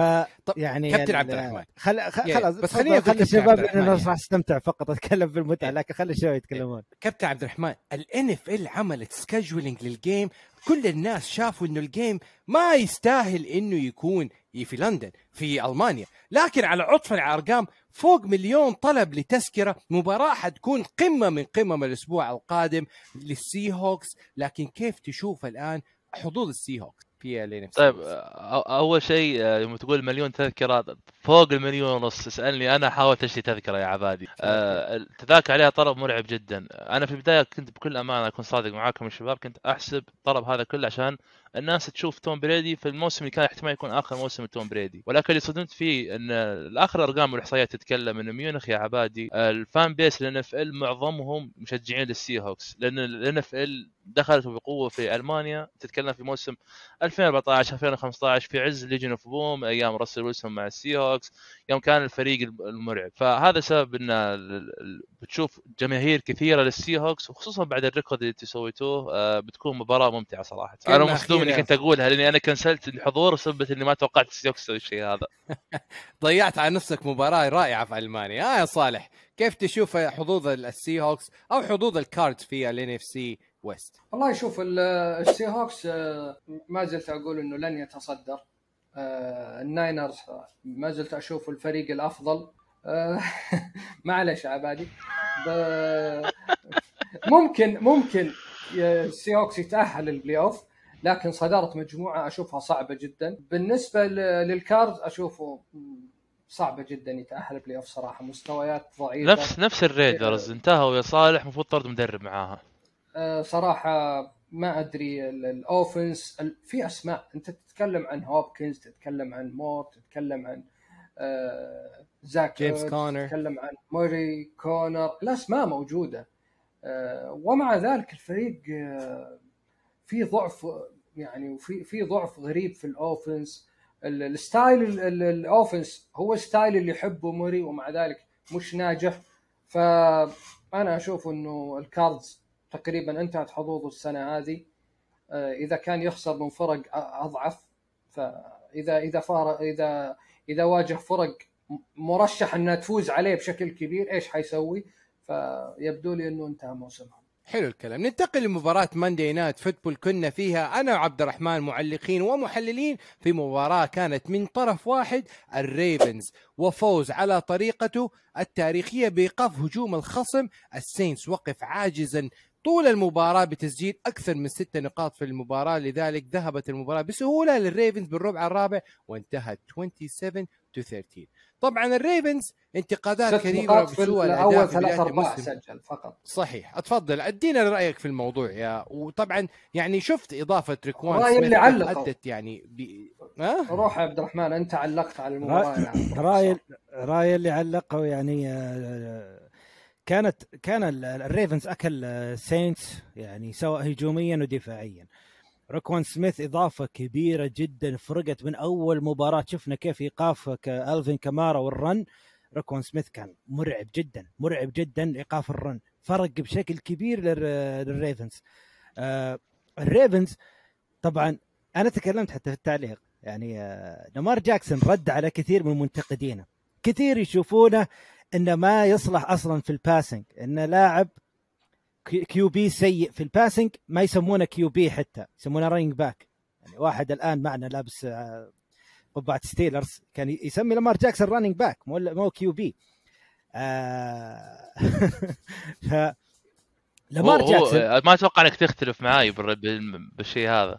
يعني كابتن عبد الرحمن خل... خلاص بس خليني خلي الشباب أنا راح استمتع فقط أتكلم بالمتعة لكن خلي الشباب يتكلمون. كابتن عبد الرحمن الان اف ال عملت scheduling لل game كل الناس شافوا إنه ال game ما يستاهل إنه يكون في لندن في ألمانيا. لكن على عطف الأرقام فوق مليون طلب لتذكرة مباراة حتكون قمة من قمم الأسبوع القادم للسي هوكس لكن كيف تشوف الآن حظوظ السي هوكس في طيب أول شيء آه، تقول مليون تذكرة فوق المليون ونص. اسألني أنا حاولت اشتري تذكرة يا عبادي. آه، التذاكر عليها طلب مرعب جدا. أنا في البداية كنت بكل أمانة أكون صادق معاكم الشباب كنت أحسب الطلب هذا كله عشان الناس تشوف توم بريدي في الموسم اللي كان احتمال يكون آخر موسم لتوم بريدي. ولكن اللي صدمت فيه إن الآخر أرقام والإحصائيات تتكلم إن ميونخ يا عبادي ال fan base لل ان إف إل معظمهم مشجعين للسي هوكس لأن الان إف إل دخلت بقوة في ألمانيا تتكلم في موسم 2014 2015 في عز Legion of Boom أيام راسل ويلسون مع السي هوكس يوم كان الفريق المرعب. فهذا سبب إن بتشوف جماهير كثيرة للسي هوكس وخصوصا بعد ال record اللي أنتم سويتوه آه، بتكون مباراة ممتعة صراحة. أنا مصدوم إني كنت أقولها لأني أنا كنسلت الحضور بسبب إني ما توقعت السي هوكس يسوي الشيء هذا. ضيعت على نفسك مباراة رائعة في ألمانيا. آه يا صالح كيف تشوف حظوظ السي هوكس أو حظوظ الكاردز في الان اف سي ويست والله شوف السي هوكس آه، ما زلت أقول إنه لن يتصدر. آه، الناينرز ما زلت أشوف الفريق الأفضل. آه، معلش عبادي. ممكن ممكن السي هوكس يتأهل لل playoff لكن صدارة مجموعة أشوفها صعبة جدا. بالنسبة للكاردز أشوفه صعبة جدا يتأهل playoff صراحة. مستويات ضعيفة. نفس نفس الريدرز. انتهوا يا صالح المفروض طرد مدرب معاها. آه، صراحة ما أدري ال offense في أسماء. أنت تتكلم عن هوبكنز تتكلم عن مور تتكلم عن آه، زاك جيمس كونر. تتكلم عن موري كونر. الأسماء موجودة. آه، ومع ذلك الفريق في ضعف يعني وفي في ضعف غريب في ال offense. ال style ال offense هو style اللي يحبه موري ومع ذلك مش ناجح. فأنا أشوف إنه الكاردز تقريبا انتهت حظوظه السنة هذه. آه، إذا كان يخسر من فرق أضعف فاذا إذا فار اذا إذا واجه فرق مرشح إنها تفوز عليه بشكل كبير إيش حيسوي؟ فيبدو لي إنه انتهى موسمهم حلو الكلام. ننتقل لمباراة Monday Night Football كنا فيها أنا وعبد الرحمن معلقين ومحللين في مباراة كانت من طرف واحد الريفنز وفوز على طريقته التاريخية بإيقاف هجوم الخصم. السينتس وقف عاجزا طول المباراة بتسجيل أكثر من ستة نقاط في المباراة لذلك ذهبت المباراة بسهولة للريفنز بالربع الرابع وانتهت 27 to 13 طبعا الريفنز انتقادات ست كثيرة بسوء الأداء الأول في الموسم سجل فقط صحيح اتفضل أدينا رأيك في الموضوع يا وطبعا يعني شفت إضافة روكوان رأيي سميث اللي علقوا. أدت يعني ب... ها روح يا عبد الرحمن أنت علقت على المباراة يا عبد راي الرحمن. رأي اللي علقوا يعني آه، كانت كان ال- الريفنز أكل سينتس يعني سواء هجوميا ودفاعيا روكوان سميث إضافة كبيرة جدا فرقت من أول مباراة. شفنا كيف إيقاف ك- ألفين كمارا وال run. روكوان سميث كان مرعب جدا مرعب جدا إيقاف ال run. فرق بشكل كبير لل- للريفنز. آه، الريفنز طبعا أنا تكلمت حتى في التعليق يعني آه، لامار جاكسون رد على كثير من منتقدينه. كثير يشوفونه إنه ما يصلح أصلا في ال passing. انه لاعب كي- QB سيء في ال passing ما يسمونه QB حتى يسمونه running back يعني واحد الآن معنا لابس آه، قبعة ستيلرز كان يسمي لامار جاكسون running back مو مو QB آه ف لامار جاكسون. ما أتوقع إنك تختلف معاي بال- بال- بالشيء هذا.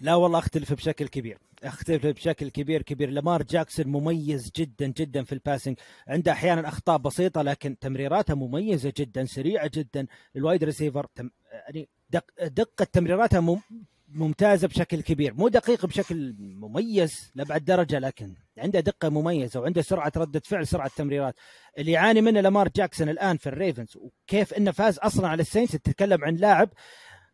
لا والله أختلف بشكل كبير. أختلف بشكل كبير كبير. لامار جاكسون مميز جدا جدا في ال passing عنده أحيانا أخطاء بسيطة لكن تمريراته مميزة جدا سريعة جدا. ال wide receiver تم يعني دق دقة تمريراته مم ممتازة بشكل كبير. مو دقيق بشكل مميز لأبعد درجة لكن عنده دقة مميزة وعنده سرعة ردة فعل سرعة تمريرات. اللي يعاني منه لامار جاكسون الآن في الريفنز وكيف إنه فاز أصلا على السينتس؟ تتكلم عن لاعب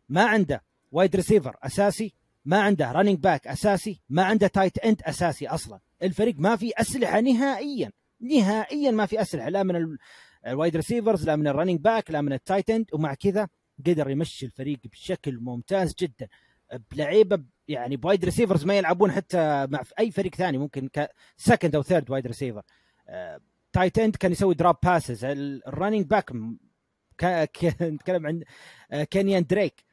ما عنده wide receiver أساسي ما عنده running back أساسي ما عنده tight end أساسي أصلا. الفريق ما في أسلحة نهائيا نهائيا ما في أسلحة لا من ال- ال wide receivers لا من ال running back لا من ال tight end ومع كذا قدر يمشي الفريق بشكل ممتاز جدا. بلعيبة يعني ب wide receivers ما يلعبون حتى مع أي فريق ثاني ممكن second أو third wide receiver tight end كان يسوي drop passes ال running back نتكلم عن آه، كينيان دريك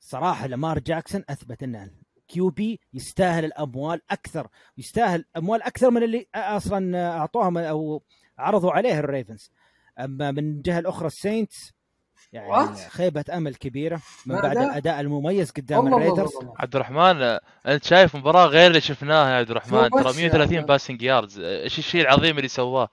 صراحة لامار جاكسون أثبت انه QB يستاهل الأموال أكثر يستاهل أموال أكثر من اللي أصلا اعطوها أو عرضوا عليه الريفنز أما من الجهه الاخرى السينتس يعني What? خيبة أمل كبيرة من؟ بعد الأداء المميز قدام الريدرز. عبد الرحمن أنت شايف مباراة غير اللي شفناها يا عبد الرحمن ترى بس يا 130 أحمد؟ passing yards إيش الشيء العظيم اللي سواه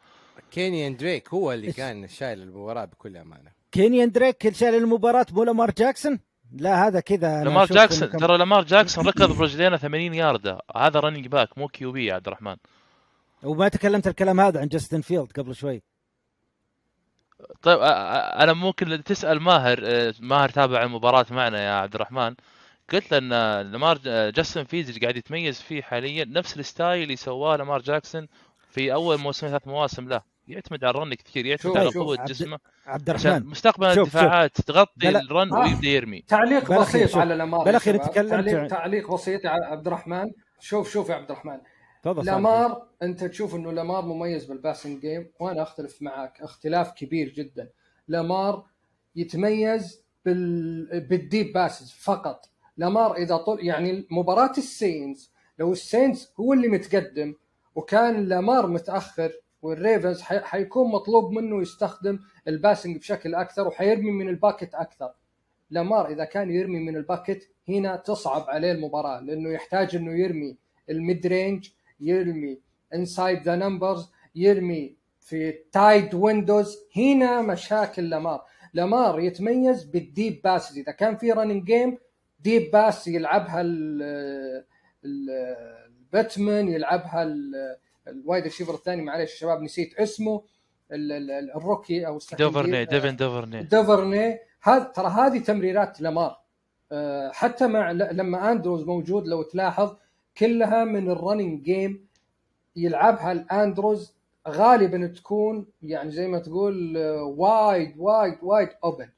كينيان دريك هو اللي؟ كان شايل المباراة بكل أمانة كينيان دريك اللي شال المباراة مو لامار جاكسون لا هذا كذا لامار جاكسون كم- ترى لامار جاكسون ركض برجلينه 80 ياردة. هذا running back مو QB يا عبد الرحمن. وما تكلمت الكلام هذا عن جاستن فيلدز قبل شوي. طيب أنا ممكن تسأل ماهر ماهر تابع المباراة معنا يا عبد الرحمن. قلت له إن لامار جاستن فيلدز اللي قاعد يتميز فيه حاليا؟ نفس ال style اللي سواه لامار جاكسون في أول موسم ثلاث مواسم له. يعتمد على ال run كثير يعتمد على قوة عبد- جسمه عبد عشان الرحمن مستقبل شوف- شوف. الدفاعات تغطي بلا- ال run آه. ويبدأ يرمي تعليق بسيط شوف. على لامار يا بالاخير. تكلمت تعليق, تعليق بسيط يا عبد الرحمن شوف شوف يا عبد الرحمن. لامار انت تشوف انه لامار مميز بال passing game وأنا اختلف معك اختلاف كبير جدا لامار يتميز بال... بال deep passes فقط لامار إذا طل يعني مباراة السينتس لو السينتس هو اللي متقدم وكان لامار متأخر والريفنز حي... حيكون مطلوب منه يستخدم ال passing بشكل أكثر وحيرمي من ال pocket أكثر. لامار إذا كان يرمي من ال pocket هنا تصعب عليه المباراة لأنه يحتاج إنه يرمي ال mid range يرمي inside the numbers يرمي في tight windows هنا مشاكل لامار. لامار يتميز بال deep passes إذا كان في running game deep pass يلعبها ال- ال- الباتمان يلعبها ال wide receiver الثاني معلش شباب نسيت اسمه ال- ال- ال rookie أو ال secondary. دوفرني ديفن دوفرني. ديفرني هذا ترى هذه تمريرات لامار. أه، حتى مع ل- لما أندروز موجود لو تلاحظ كلها من ال running game يلعبها الأندروز غالبا تكون يعني زي ما تقول أه، wide wide wide open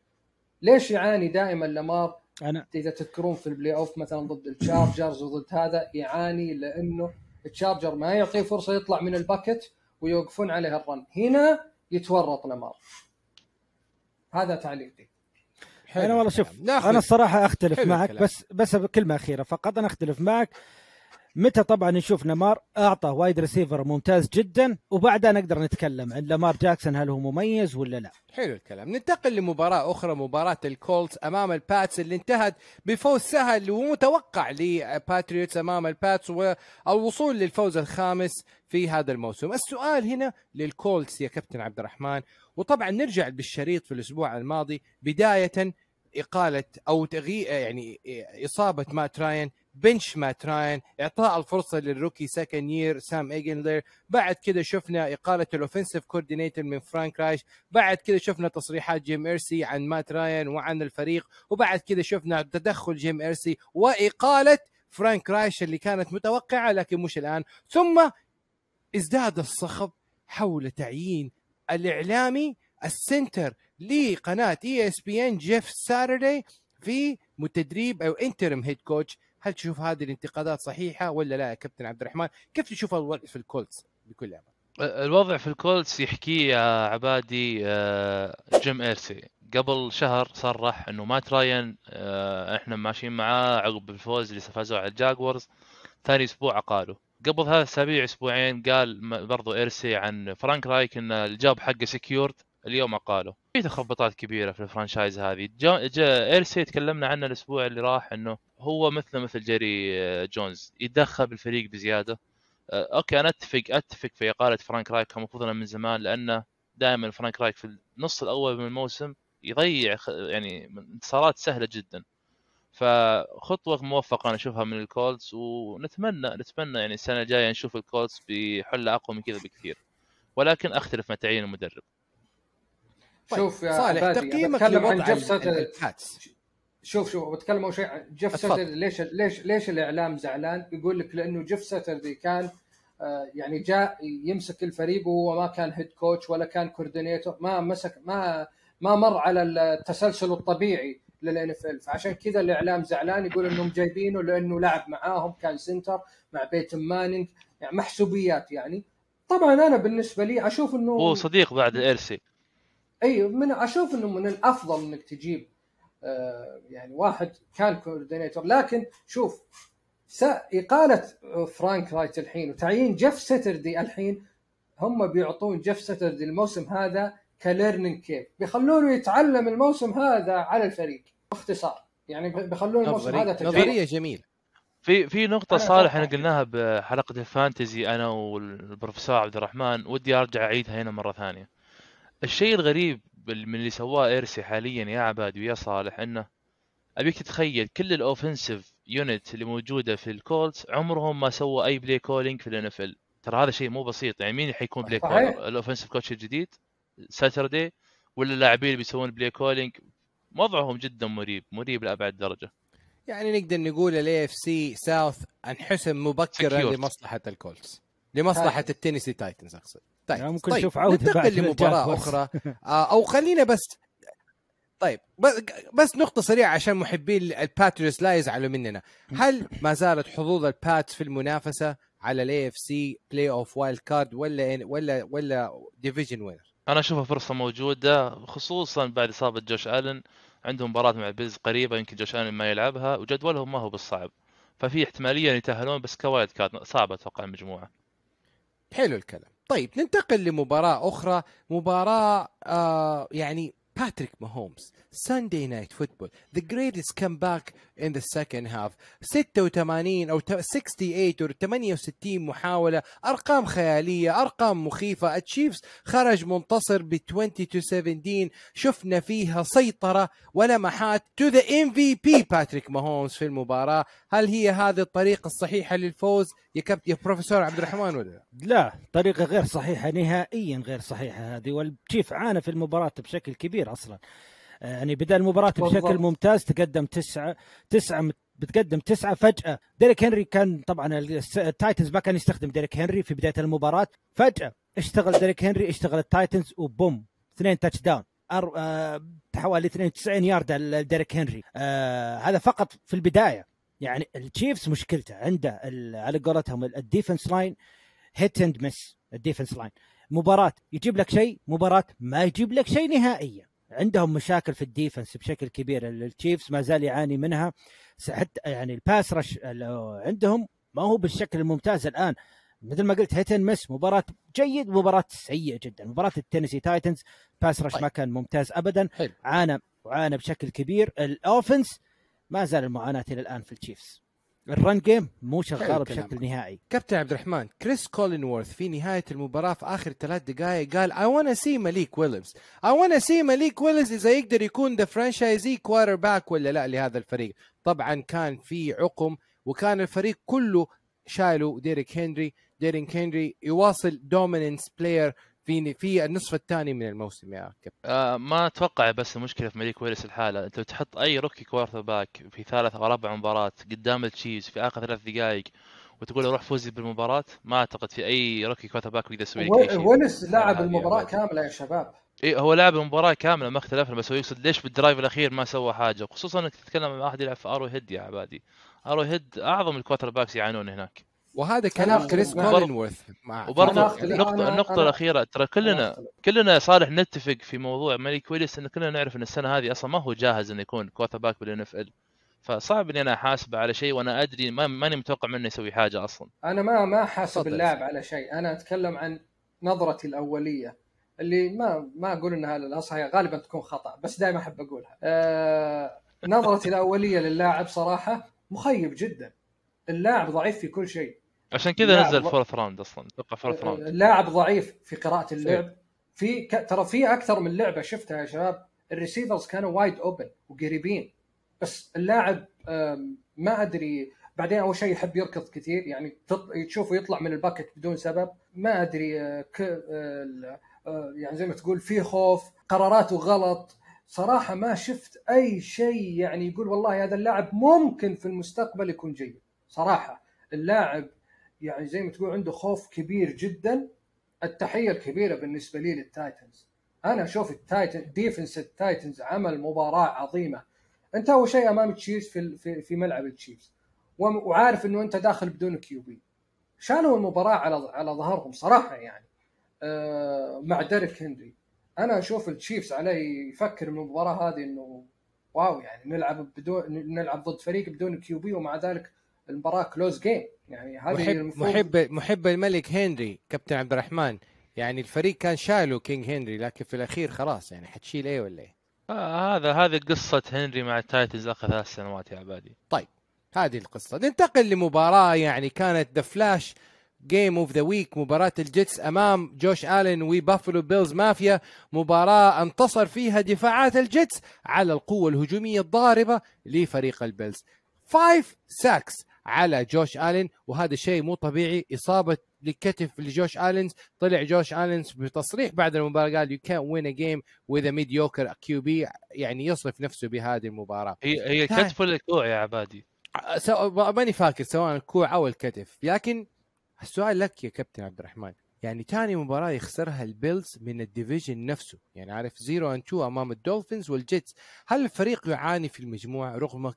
ليش يعاني دائما لامار؟ أنا إذا تذكرون في ال playoff مثلا ضد التشارجرز وضد هذا يعاني لأنه التشارجر ما يعطيه فرصة يطلع من ال pocket ويوقفون عليه ال run. هنا يتورط لامار هذا تعليقي. حلو. أنا والله. شوف أنا الصراحة أختلف حلو معك. بس بس بكلمة أخيرة فقط. أنا أختلف معك. متى طبعا نشوف لامار أعطى wide receiver ممتاز جدا وبعدها نقدر نتكلم عن لامار جاكسون هل هو مميز ولا لا. حلو الكلام. ننتقل لمباراة أخرى مباراة الكولتس أمام الباتس اللي انتهت بفوز سهل ومتوقع لباتريوتس أمام الباتس والوصول للفوز الخامس في هذا الموسم. السؤال هنا للكولتس يا كابتن عبد الرحمن. وطبعا نرجع بالشريط في الأسبوع الماضي بداية إقالة أو تغيير يعني إصابة مات راين bench مات راين إعطاء الفرصة لل rookie second year سام إيلنجر بعد كده شفنا إقالة ال offensive coordinator من فرانك رايش. بعد كده شفنا تصريحات جيم إيرسي عن مات راين وعن الفريق. وبعد كده شفنا تدخل جيم إيرسي وإقالة فرانك رايش اللي كانت متوقعة لكن مش الآن. ثم ازداد الصخب حول تعيين الإعلامي السنتر لقناة ESPN جيف ساتردي في تدريب أو interim head coach هل تشوف هذه الانتقادات صحيحة ولا لا يا كابتن عبد الرحمن؟ كيف تشوف الوضع في الكولتس بكل أمانة؟ الوضع في الكولتس يحكيه يا عبادي آه، جيم إيرسي. قبل شهر صرح إنه مات راين آه، إحنا ماشيين معاه عقب الفوز اللي فازوا على الجاكوارز. ثاني أسبوع اقالوا قبل ثلاث اسابيع أسبوعين قال برضو إيرسي عن فرانك رايش إن ال job حقه secured اليوم أقاله. في تخبطات كبيرة في ال franchise هذه. جا جا ايرسي تكلمنا عنه الأسبوع اللي راح إنه هو مثله مثل جيري آه، جونز. يتدخل بالفريق بزيادة. آه، okay أنا أتفق أتفق في إقالة فرانك رايش كان المفروض من زمان لأنه دائما فرانك رايش في النص الأول من الموسم يضيع يعني انتصارات سهلة جدا. فخطوة موفقة أنا أشوفها من الكولتس ونتمنى نتمنى يعني السنة الجاية نشوف الكولتس بحلة أقوى من كذا بكثير. ولكن أختلف مع تعيين المدرب. شوف يا صالح تقييمك بتكلم عن لوضع جيف ال- ساتر ال- ال Pats شوف شوف بتكلم اول شيء عن جيف اتفضل. ساتر ليش ليش ليش الإعلام زعلان؟ يقول لك لأنه جيف ساتر كان آه، يعني جاء يمسك الفريق وهو ما كان head coach ولا كان coordinator ما مسك ما ما مر على التسلسل الطبيعي لل NFL فعشان كذا الإعلام زعلان يقول إنهم جايبينه لأنه لعب معاهم كان center مع بيتون مانينج يعني محسوبيات يعني. طبعا أنا بالنسبة لي أشوف إنه هو صديق بعد إيرسي. إي من أشوف إنه من الأفضل إنك تجيب آه، يعني واحد كان coordinator. لكن شوف إقالة فرانك رايت الحين وتعيين جيف ساتردي الحين هم بيعطون جيف ساتردي الموسم هذا ك learning curve. بيخلونه يتعلم الموسم هذا على الفريق باختصار. يعني بيخلون الموسم هذا تجربة. نظرية جميلة. في في نقطة صالح إحنا قلناها بحلقة ال fantasy أنا والبروفيسور عبد الرحمن ودي أرجع أعيدها هنا مرة ثانية. الشيء الغريب من اللي سواه إيرسي حاليا يا عباد ويا صالح إنه أبيك تتخيل كل ال offensive unit اللي موجودة في الكولتس عمرهم ما سووا أي play calling في ال NFL. ترى هذا شيء مو بسيط يعني مين حيكون play. caller؟ ال offensive coach الجديد ساتردي ولا اللاعبين اللي بيسوون play calling وضعهم جدا مريب مريب لأبعد درجة. يعني نقدر نقول ال AFC South أنحسم مبكرا. لمصلحة الكولتس لمصلحة هذا. التينيسي تايتنز أقصد طيب يعني ممكن طيب نشوف عودة بعد ننتقل لمباراه. أخرى. آه، أو خلينا بس طيب ب- بس نقطة سريعة عشان محبين الباتريوتس لا يزعلوا مننا، هل ما زالت حظوظ ال Pats في المنافسة على ال AFC playoff wild card ولا ولا ولا division winner؟ أنا اشوفها فرصه موجودة خصوصا بعد إصابة جوش آلن. عندهم مباراة مع البيلز قريبة يمكن جوش آلن ما يلعبها وجدولهم ما هو بالصعب. ففي احتمالية إن يتأهلون بس ك wild card صعبة أتوقع المجموعة. حلو الكلام. طيب ننتقل لمباراة أخرى مباراة آه يعني باتريك ماهومز Sunday Night Football. The greatest comeback in the second half. 86 أو ت- 68 أو 68 محاولة. أرقام خيالية أرقام مخيفة. التشيفز خرج منتصر ب 20 to 17 شفنا فيها سيطرة ولمحات. To the MVP باتريك ماهومز في المباراة. هل هي هذه الطريقة الصحيحة للفوز؟ يا يا بروفيسور عبد الرحمن ولا لا؟ طريقة غير صحيحة نهائيا غير صحيحة هذه. والتشيفز عانى في المباراة بشكل كبير. أصلا. آه، يعني بدا المباراة. بشكل ممتاز تقدم تسعة تسعة بتقدم تسعة فجأة. ديريك هنري كان طبعا التايتنز ما كان يستخدم ديريك هنري في بداية المباراة. فجأة اشتغل ديريك هنري اشتغل التايتنز وبوم اثنين touchdown أر... آه... حوالي 92 يارد لديريك هنري. آه... هذا فقط في البداية. يعني التشيفز مشكلته عنده ال... على قولتهم ال defense line hit and miss ال defense line مباراة يجيب لك شيء مباراة ما يجيب لك شيء نهائيا. عندهم مشاكل في ال defense بشكل كبير. التشيفز ما زال يعاني منها. حتى يعني ال pass rush عندهم ما هو بالشكل الممتاز الآن. مثل ما قلت hit and miss مباراة جيد مباراة سيئة جدا. مباراة التينيسي تايتنز pass rush طيب. ما كان ممتاز ابدا. حلو. عانى وعانى بشكل كبير. ال offense ما زال المعاناة إلى الآن في التشيفز ال run game مو شغال بشكل. نهائي. كابتن عبد الرحمن كريس كولينورث في نهاية المباراة في آخر ثلاث دقائق قال I wanna see مليك ويليس I wanna see مليك ويليس إذا يقدر يكون the franchise quarterback ولا لا لهذا الفريق. طبعا كان في عقم وكان الفريق كله شايله ديريك هنري ديريك هنري يواصل dominance player في في النصف الثاني من الموسم يا كابتن. آه ما أتوقع بس المشكلة في مليك ويليس الحالة. أنت لو تحط أي rookie quarterback في ثالث أو رابع مباراة قدام التشيفز في آخر ثلاث دقائق وتقول له روح فوز لي بالمباراة ما أعتقد في أي rookie quarterback يقدر يسوي لك اي شيء. ويليس لعب هذه المباراة. كاملة يا شباب. إيه هو لعب المباراة كاملة ما اختلفنا بس هو يقصد ليش بال drive الأخير ما سوى حاجة؟ خصوصا إنك تتكلم عن واحد يلعب في أرو هيد يا عبادي. أرو هيد أعظم ال quarterbacks يعانون هناك. وهذا كلام كريس كولينورث وبرضه. النقطة النقطة الأخيرة ترى كلنا. كلنا صالح نتفق في موضوع مليك ويليس إن كلنا نعرف إن السنة هذه أصلا ما هو جاهز إنه يكون quarterback بال NFL فصعب إني أنا احاسبه على شيء وأنا أدري ما ماني متوقع منه يسوي حاجة أصلا أنا ما ما حاسب تفضل. اللاعب على شيء أنا أتكلم عن نظرتي الأولية اللي ما ما أقول انها للاصل هي غالبا تكون خطأ بس دائما أحب أقولها آه نظرتي الأولية للاعب صراحة مخيب جدا اللاعب ضعيف في كل شيء عشان كذا نزل fourth round أصلا. أتوقع fourth round. اللاعب ضعيف في قراءة اللعب. في ك... ترى في أكثر من لعبة شفتها يا شباب. ال receivers كانوا wide open وقريبين. بس اللاعب ما أدري. بعدين أول شيء يحب يركض كثير. يعني. تشوفه يطلع من ال pocket بدون سبب. ما أدري آه، ك... آه، آه، يعني زي ما تقول في خوف قراراته غلط. صراحة ما شفت أي شيء يعني يقول والله هذا اللاعب ممكن في المستقبل يكون جيد. صراحة. اللاعب يعني زي ما تقول عنده خوف كبير جدا. التحية الكبيرة بالنسبة لي للتايتنز. أنا أشوف التايتن defense التايتنز عمل مباراة عظيمة. أنت أول شيء أمام تشيفز في في, ملعب التشيفز. وعارف إنه أنت داخل بدون QB. شالوا المباراة على على ظهرهم صراحة يعني. آه مع ديريك هنري. أنا أشوف التشيفز عليه يفكر من المباراة هذه إنه واو يعني نلعب بدون نلعب ضد فريق بدون QB ومع ذلك المباراة close game يعني هذه محب المفروض محب محب الملك هنري كابتن عبد الرحمن. يعني الفريق كان شايله King هنري لكن في الأخير خلاص يعني حتشيل إيه ولا إيه؟ آه هذا هذه قصة هنري مع التايتنز آخر ثلاث سنوات يا عبادي. هذه القصة. ننتقل لمباراة يعني كانت the flash game of the week مباراة الجيتس أمام جوش الين وبافلو بيلز مافيا. مباراة انتصر فيها دفاعات الجيتس على القوة الهجومية الضاربة لفريق البيلز. 5 sacks على جوش آلين وهذا شيء مو طبيعي. إصابة للكتف لجوش الين طلع جوش الين بتصريح بعد المباراة قال you can't win a game with a mediocre QB يعني يصف نفسه بهذه المباراة. هي هي تعال. كتف ولا الكوع يا عبادي؟ سواء ماني فاكر سواء الكوع أو الكتف. لكن السؤال لك يا كابتن عبد الرحمن. يعني ثاني مباراة يخسرها البيلز من ال division نفسه. يعني عارف 0 and 2 أمام الدولفينز والجيتس. هل الفريق يعاني في المجموعة رغم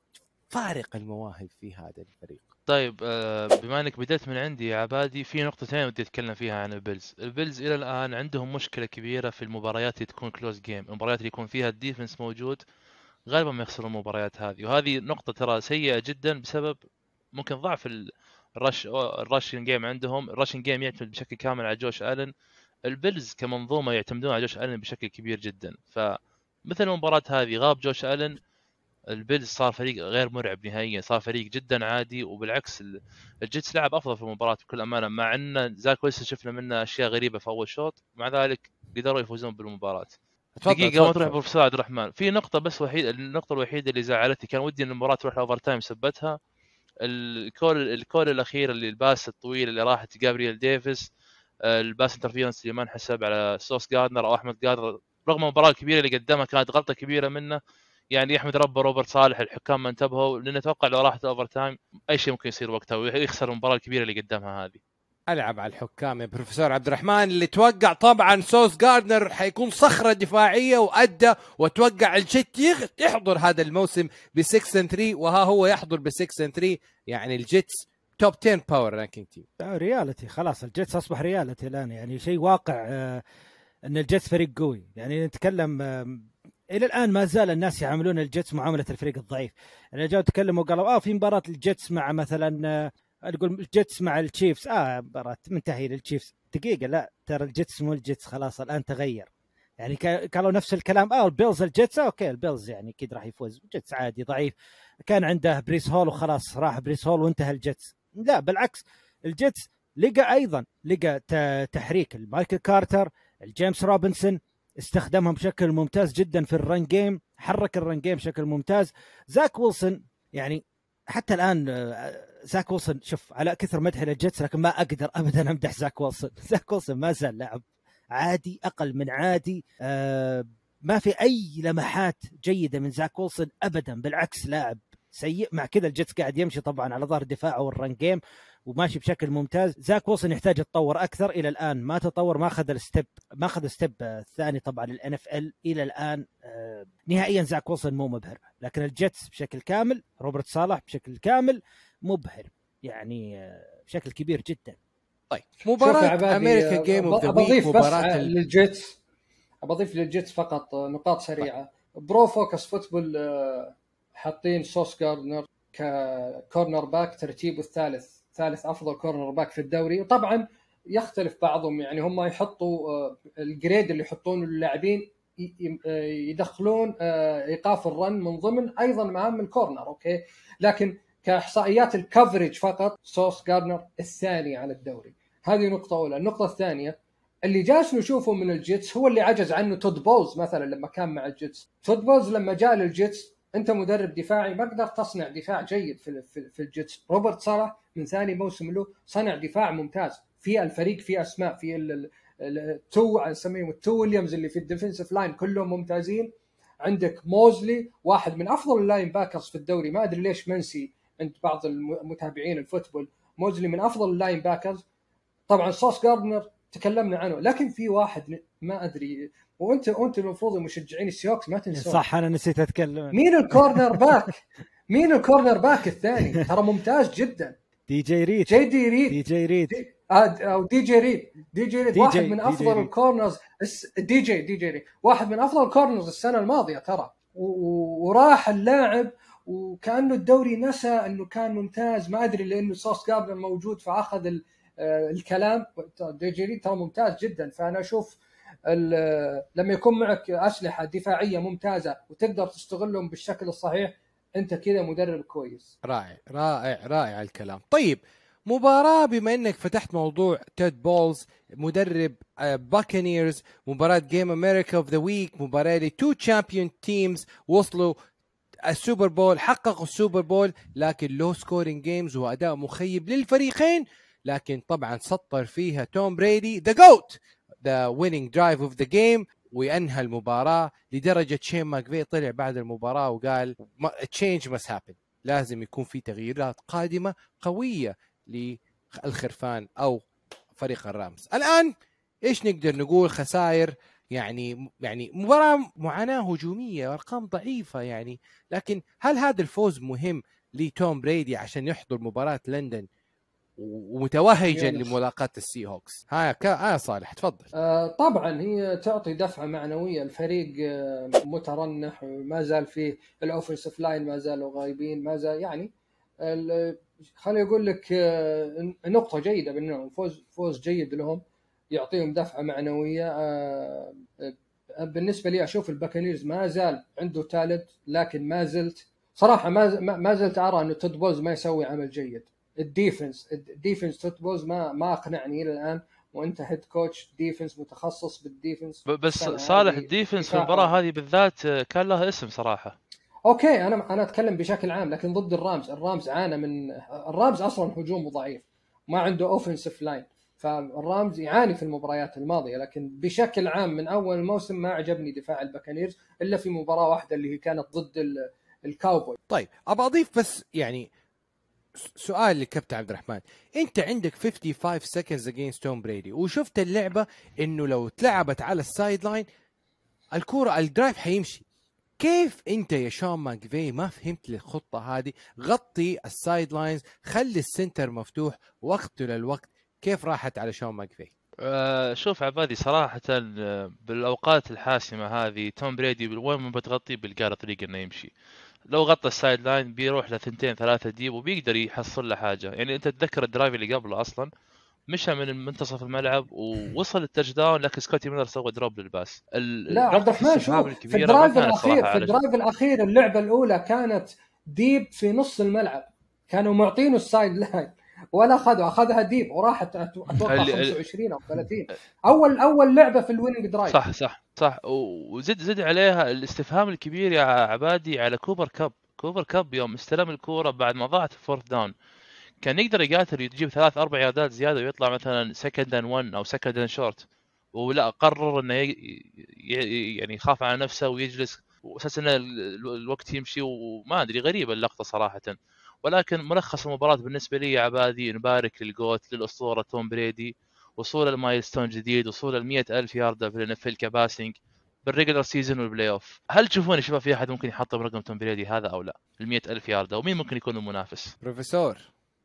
فارق المواهب في هذا الفريق. طيب آه، بما انك بدأت من عندي يا عبادي في نقطتين ودي اتكلم فيها عن البيلز، البيلز إلى الآن عندهم مشكلة كبيرة في المباريات اللي تكون close game، المباريات اللي يكون فيها ال defense موجود غالبا ما يخسرون المباريات هذه، وهذه نقطة ترى سيئة جدا بسبب ممكن ضعف ال- ال rush ال rushing game عندهم، ال rushing game يعتمد بشكل كامل على جوش ألن، البيلز كمنظومة يعتمدون على جوش ألن بشكل كبير جدا، فمثل المباراة هذه غاب جوش ألن البيلز صار فريق غير مرعب نهائيا صار فريق جدا عادي وبالعكس ال- الجيتس لعب أفضل في المباراة بكل أمانة مع إن زاك ويلسون شفنا منه أشياء غريبة في أول شوط مع ذلك قدروا يفوزون بالمباراة. تفضل، ما تروح. بروفيسور عبد الرحمن. في نقطة بس وحيد النقطة الوحيدة اللي زعلتني كان ودي إن المباراة تروح ل overtime سبتها. ال call ال call الأخير اللي ال pass الطويل اللي راحت جابرييل ديفيس آه، ال pass interference اللي ما انحسب على سوس جاردنر أو أحمد جاردنر رغم المباراه الكبيره اللي قدمها كانت غلطة كبيرة منه. يعني يحمد ربه روبرت صالح الحكام ما انتبهوا لأن أتوقع لو راحت overtime أي شيء ممكن يصير وقتها ويخسر المباراة الكبيرة اللي قدمها هذه. ألعب على الحكام يا بروفيسور عبد الرحمن اللي توقع طبعا سوس جاردنر حيكون صخرة دفاعية وأدى وتوقع الجيت يحضر هذا الموسم ب 6 and 3 وها هو يحضر ب 6 and 3 يعني الجيتس top 10 power ranking team reality خلاص الجيتس أصبح reality الآن. يعني شيء واقع آه، إن الجيتس فريق قوي. يعني نتكلم إلى الآن ما زال الناس يعاملون الجيتس معاملة الفريق الضعيف. اللي جاوا تكلموا قالوا آه في مباراة الجيتس مع مثلا آه، نقول الجيتس مع التشيفز. آه مباراة منتهية للتشيفز. دقيقة لا ترى الجيتس مو الجيتس خلاص الآن تغير. يعني قالوا نفس الكلام آه البيلز الجيتس آه okay البيلز يعني أكيد راح يفوز. الجيتس عادي ضعيف. كان عنده بريس هول وخلاص راح بريس هول وانتهى الجيتس. لا بالعكس الجيتس لقى أيضا لقى تحريك مايكل كارتر الجيمس روبنسون استخدمهم بشكل ممتاز جدا في ال run game حرك ال run game بشكل ممتاز. زاك ويلسون يعني حتى الآن آه، زاك ويلسون شوف على كثر مدحي للجيتس لكن ما أقدر ابدا أمدح زاك ويلسون. زاك ويلسون ما زال لاعب عادي أقل من عادي. آه ما في أي لمحات جيدة من زاك ويلسون ابدا بالعكس لاعب سيء. مع كذا الجيتس قاعد يمشي طبعا على ظهر دفاعه وال run game وماشي بشكل ممتاز. زاك ويلسون يحتاج يتطور أكثر إلى الآن. ما تطور ما أخذ ال step ما أخذ ال step الثاني طبعا ال NFL إلى الآن. آه نهائيا زاك ويلسون مو مبهر. لكن الجيتس بشكل كامل روبرت صالح بشكل كامل مبهر. يعني آه بشكل كبير جدا. طيب مباراة أمريكا game of the week مباراة للجيتس. بضيف للجيتس فقط نقاط سريعة. Pro Focus Football حاطين سوس جاردنر ك cornerback ترتيبه الثالث. ثالث أفضل cornerback في الدوري. وطبعا يختلف بعضهم. يعني هم يحطوا آه، ال grade اللي يحطونه للاعبين آه، يدخلون آه، إيقاف ال run من ضمن أيضا مهام ال corner okay؟ لكن كإحصائيات ال coverage فقط سوس جاردنر الثاني على الدوري. هذه نقطة أولى. النقطة الثانية اللي جالس نشوفه من الجيتس هو اللي عجز عنه تود بولز مثلا لما كان مع الجيتس. تود بولز لما جاء للجيتس أنت مدرب دفاعي ما قدرت تصنع دفاع جيد في في, الجيتس. روبرت صالح من ثاني موسم له صنع دفاع ممتاز. في الفريق في أسماء في ال two نسميهم ال two ويليامز اللي في ال defensive line كلهم ممتازين. عندك موزلي واحد من أفضل ال linebackers في الدوري. ما أدري ليش منسي عند بعض المتابعين ال football. موزلي من أفضل ال linebackers. طبعا سوس جاردنر تكلمنا عنه لكن في واحد ما أدري وانت وانت المفروض مشجعين السيهوكس ما تنسون. صح أنا نسيت أتكلم. مين ال cornerback؟ مين ال cornerback الثاني؟ ترى ممتاز جدا. دي جي ريد. جي دي ريد. دي جي ريد. دي أو دي جي ريد. دي جي ريد واحد من أفضل ال corners دي جي دي جي ريد. واحد من أفضل ال corners السنة الماضية ترى. وراح اللاعب وكأنه الدوري نسى إنه كان ممتاز. ما أدري لأنه صوص جاردنر موجود فأخذ آه، الكلام. دي جي ريد ترى ممتاز جدا. فأنا أشوف لما يكون معك أسلحة دفاعية ممتازة وتقدر تستغلهم بالشكل الصحيح أنت كذا مدرب كويس. رائع رائع رائع الكلام. طيب مباراة بما إنك فتحت موضوع تود بولز مدرب باكنيرز آه، مباراة game أمريكا of the week مباراة ل two champion teams وصلوا السوبر بول حققوا السوبر بول لكن low scoring games وأداء مخيب للفريقين لكن طبعا سطر فيها توم بريدي the GOAT the winning drive of the game وانهى المباراة لدرجة شين ماكفي طلع بعد المباراة وقال change must happen لازم يكون في تغييرات قادمة قوية للخرفان أو فريق الرامز. الآن إيش نقدر نقول خسائر؟ يعني يعني مباراة معاناة هجومية أرقام ضعيفة يعني. لكن هل هذا الفوز مهم لتوم بريدي عشان يحضر مباراة لندن؟ ومتوهجا لملاقاة السي هوكس ها ها صالح تفضل. آه طبعا هي تعطي دفعة معنوية. الفريق آه مترنح ما زال فيه ال offensive line ما زالوا غايبين ما زال يعني خليني أقول لك آه نقطة جيدة منهم فوز فوز جيد لهم يعطيهم دفعة معنوية. آه بالنسبة لي أشوف الباكنيرز ما زال عنده talent لكن ما زلت صراحة ما ما زلت أرى إنه تود بولز ما يسوي عمل جيد. ال defense. ال defense تود بولز ما ما أقنعني إلى الآن وأنت head coach defense متخصص بال defense. بس صالح ال defense في المباراة هذه بالذات كان له اسم صراحة. أوكي أنا أنا أتكلم بشكل عام لكن ضد الرامز. الرامز عانى من الرامز أصلا هجومه ضعيف ما عنده offensive line فالرامز يعاني في المباريات الماضية لكن بشكل عام من أول الموسم ما عجبني دفاع الباكانيرز إلا في مباراة واحدة اللي هي كانت ضد الكاوبوي طيب ابى أضيف بس يعني سؤال لكابتن عبد الرحمن. انت عندك 55 seconds against توم بريدي وشفت اللعبة انه لو تلعبت على ال sideline الكورة ال drive حيمشي. كيف انت يا شون ماكفي ما فهمت الخطه هذه؟ غطي ال sidelines خلي ال center مفتوح وقت للوقت كيف راحت على شون ماكفي؟ آه، شوف عبادي صراحة آه، بالأوقات الحاسمة هذه توم بريدي وين ما بتغطيه بيلقى له طريقة إنه يمشي. لو غطى ال sideline بيروح لثنتين ثلاثة deep وبيقدر يحصل له حاجة. يعني أنت تتذكر ال drive اللي قبله أصلا مشى من منتصف الملعب ووصل ال touchdown لكن سكوتي ميلر سوى drop لل pass. لا عبد الرحمن شوف في ال drive الأخير في ال drive الأخير اللعبة الأولى كانت deep في نص الملعب. كانوا معطينه ال sideline. ولا اخذوا اخذها deep وراحت أتوقع اللي- 25 أو 30 اول أول لعبة في ال winning drive صح صح صح. وزد زد عليها الاستفهام الكبير يا عبادي على كوبر كاب. كوبر كاب يوم استلم الكورة بعد ما ضاعت ال fourth down كان يقدر يقاتل يجيب ثلاث أربع ياردات زيادة ويطلع مثلا second and 1 أو second and short ولا قرر إنه. يعني يخاف على نفسه ويجلس. واساس ان ال- الوقت يمشي وما أدري غريبة اللقطة صراحة. ولكن ملخص المباراة بالنسبة لي يا عبادي نبارك لل GOAT للأسطورة توم بريدي وصول ال milestone جديد وصول ال ألف ياردة في الان ك passing بال regular season وال playoff هل تشوفون يا شباب في أحد ممكن يحطم رقم توم بريدي هذا أو لا؟ ال ألف ياردة ومين ممكن يكون المنافس؟ بروفيسور.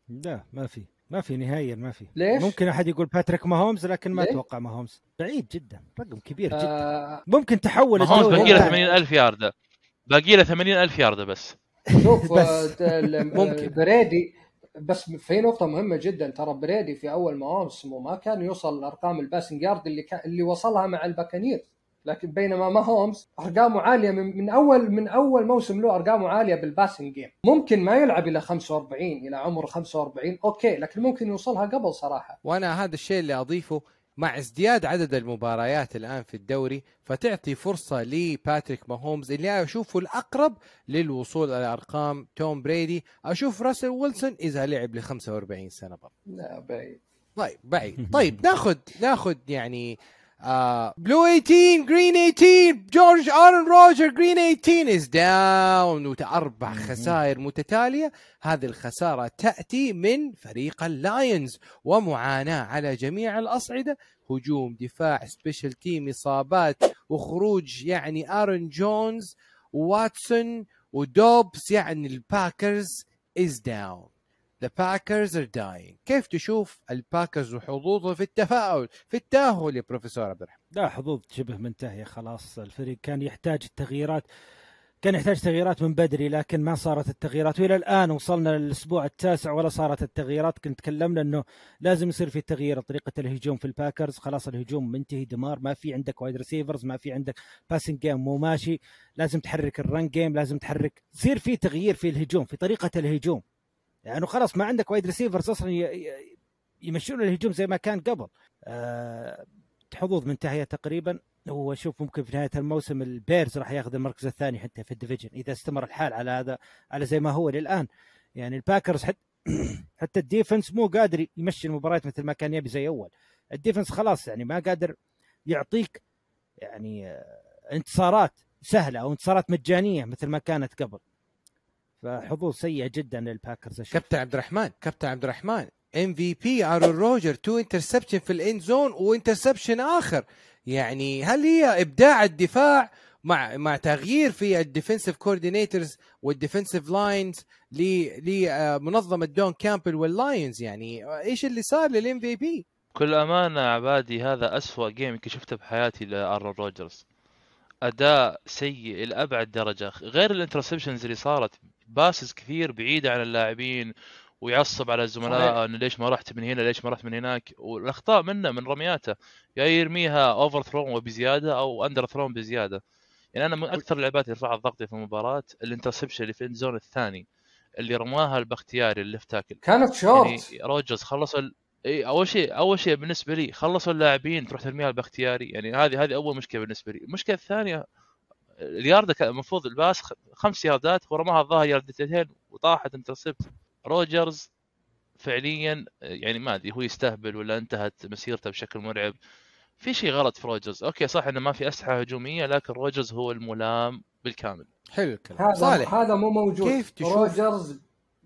لا ما في ما في نهائيا ما في. ليش؟ ممكن أحد يقول باتريك ماهومز لكن ما؟ أتوقع ماهومز بعيد جدا رقم كبير جدا. آه. ممكن تحول ما هو الدوري باقي له إلى- 80 ألف ياردة. باقي له 80 ألف ياردة بس. شوف بس. آه، ممكن. بريدي بس في نقطة مهمة جدا ترى بريدي في أول مواسمه ما كان يوصل لأرقام ال passing yard اللي كان اللي وصلها مع الباكانير لكن بينما ماهومز أرقامه عالية من, من اول من أول موسم له أرقامه عالية بال passing game ممكن ما يلعب إلى 45 إلى عمر 45 أوكي لكن ممكن يوصلها قبل صراحة وأنا هذا الشيء اللي أضيفه مع ازدياد عدد المباريات الآن في الدوري فتعطي فرصة لباتريك ماهومز اللي أشوفه الأقرب للوصول إلى أرقام توم بريدي. أشوف راسل ويلسون إذا لعب ل 45 سنة برضه. لا بعيد. طيب بعيد. طيب ناخذ ناخذ يعني blue 18 green 18 جورج ارون رودجرز green 18 is down واربع خسائر متتالية. هذه الخسارة تأتي من فريق اللاينز ومعاناة على جميع الأصعدة. هجوم دفاع special team إصابات وخروج يعني ارون جونز وواتسون ودوبس يعني الباكرز is down The Packers are dying. كيف تشوف الباكرز وحظوظه في التفاؤل في التأهل يا بروفيسور عبد الرحمن؟ لا حظوظ شبه منتهية خلاص. الفريق كان يحتاج التغييرات كان يحتاج تغييرات من بدري لكن ما صارت التغييرات. وإلى الآن وصلنا للأسبوع التاسع ولا صارت التغييرات. كنت تكلمنا إنه لازم يصير في تغيير طريقة الهجوم في الباكرز. خلاص الهجوم منتهي. دمار ما في عندك wide receivers ما في عندك passing game مو ماشي. لازم تحرك ال run game لازم تحرك. يصير في تغيير في الهجوم في طريقة الهجوم. يعني خلاص ما عندك wide receivers أصلا يمشون الهجوم زي ما كان قبل. آه، حظوظ منتهية تقريبا. واشوف ممكن في نهاية الموسم البيرز راح ياخذ المركز الثاني حتى في ال division. إذا استمر الحال على هذا على زي ما هو للآن. يعني الباكرز حتى حتى ال defense مو قادر يمشي المباريات مثل ما كان يبي زي أول. ال defense خلاص يعني ما قادر يعطيك يعني آه، انتصارات سهلة أو انتصارات مجانية مثل ما كانت قبل. فحظوظ سيئه جدا للباكرز. كابتن عبد الرحمن كابتن عبد الرحمن MVP أرون روجرز two interception في ال end zone و interception آخر. يعني هل هي إبداع الدفاع مع مع تغيير في ال defensive coordinators وال defensive lines لمنظمه دان كامبل واللاينز يعني إيش اللي صار لل MVP بكل أمانة عبادي هذا أسوأ game يمكن شفته بحياتي لأرون روجرز. أداء سيء لابعد درجة غير ال interceptions اللي صارت passes كثير بعيده عن اللاعبين ويعصب على الزملاء صحيح. إنه ليش ما رحت من هنا ليش ما رحت من هناك؟ والأخطاء منه من رمياته. يا يرميها over thrown وبزيادة أو under thrown بزيادة. يعني أنا من أكثر اللعبات اللي رفعت ضغطي في المباراة ال interception اللي في ال zone الثاني اللي رماها البختياري ال left tackle كانت يعني شورت روجرز خلصوا ال... إي أول شيء أول شيء بالنسبة لي خلصوا اللاعبين تروح ترميها البختياري. يعني هذه هذه أول مشكلة بالنسبة لي. المشكلة الثانية اليارده كان المفروض ال pass خ- خمس ياردات ورماها الظاهر ياردتين وطاحت intercept روجرز. فعليا يعني ما أدري هو يستهبل ولا انتهت مسيرته بشكل مرعب. في شيء غلط في روجرز. okay صح إنه ما في أسلحة هجومية لكن روجرز هو الملام بالكامل. حلو الكلام. هذا صالح. هذا مو موجود. كيف تشوف؟ روجرز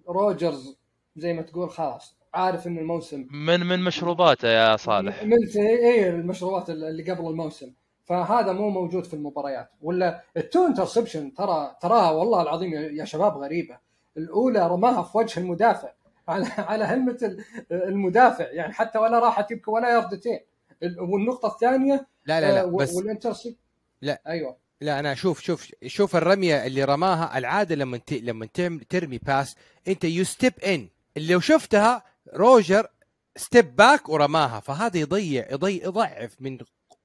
روجرز زي ما تقول خلاص. عارف إن الموسم من من مشروباته يا صالح. من اي المشروبات اللي قبل الموسم. فهذا مو موجود في المباريات. ولا ال two interception ترى تراها والله العظيم يا شباب غريبة. الأولى رماها في وجه المدافع. على على همة ال- المدافع. يعني حتى ولا راحت يبكي ولا يردتين. ال- والنقطة الثانية لا لا لا آه، بس لا. أيوه. لا أنا شوف شوف شوف الرمية اللي رماها. العادة لما ت... لما ترمي pass أنت you step in اللي لو شفتها روجرز step back ورماها. فهذا يضيع يضيع يضعف من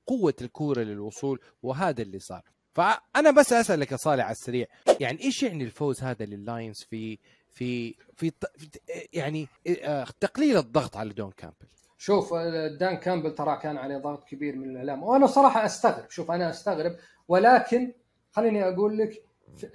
قوة الكورة للوصول وهذا اللي صار. فأنا بس أسألك يا صالح على السريع يعني إيش يعني الفوز هذا لللاينز في في في, يعني آه، تقليل الضغط على دان كامبل؟ شوف آه، دان كامبل ترى كان عليه ضغط كبير من الإعلام وأنا صراحة أستغرب شوف أنا أستغرب ولكن خليني أقول لك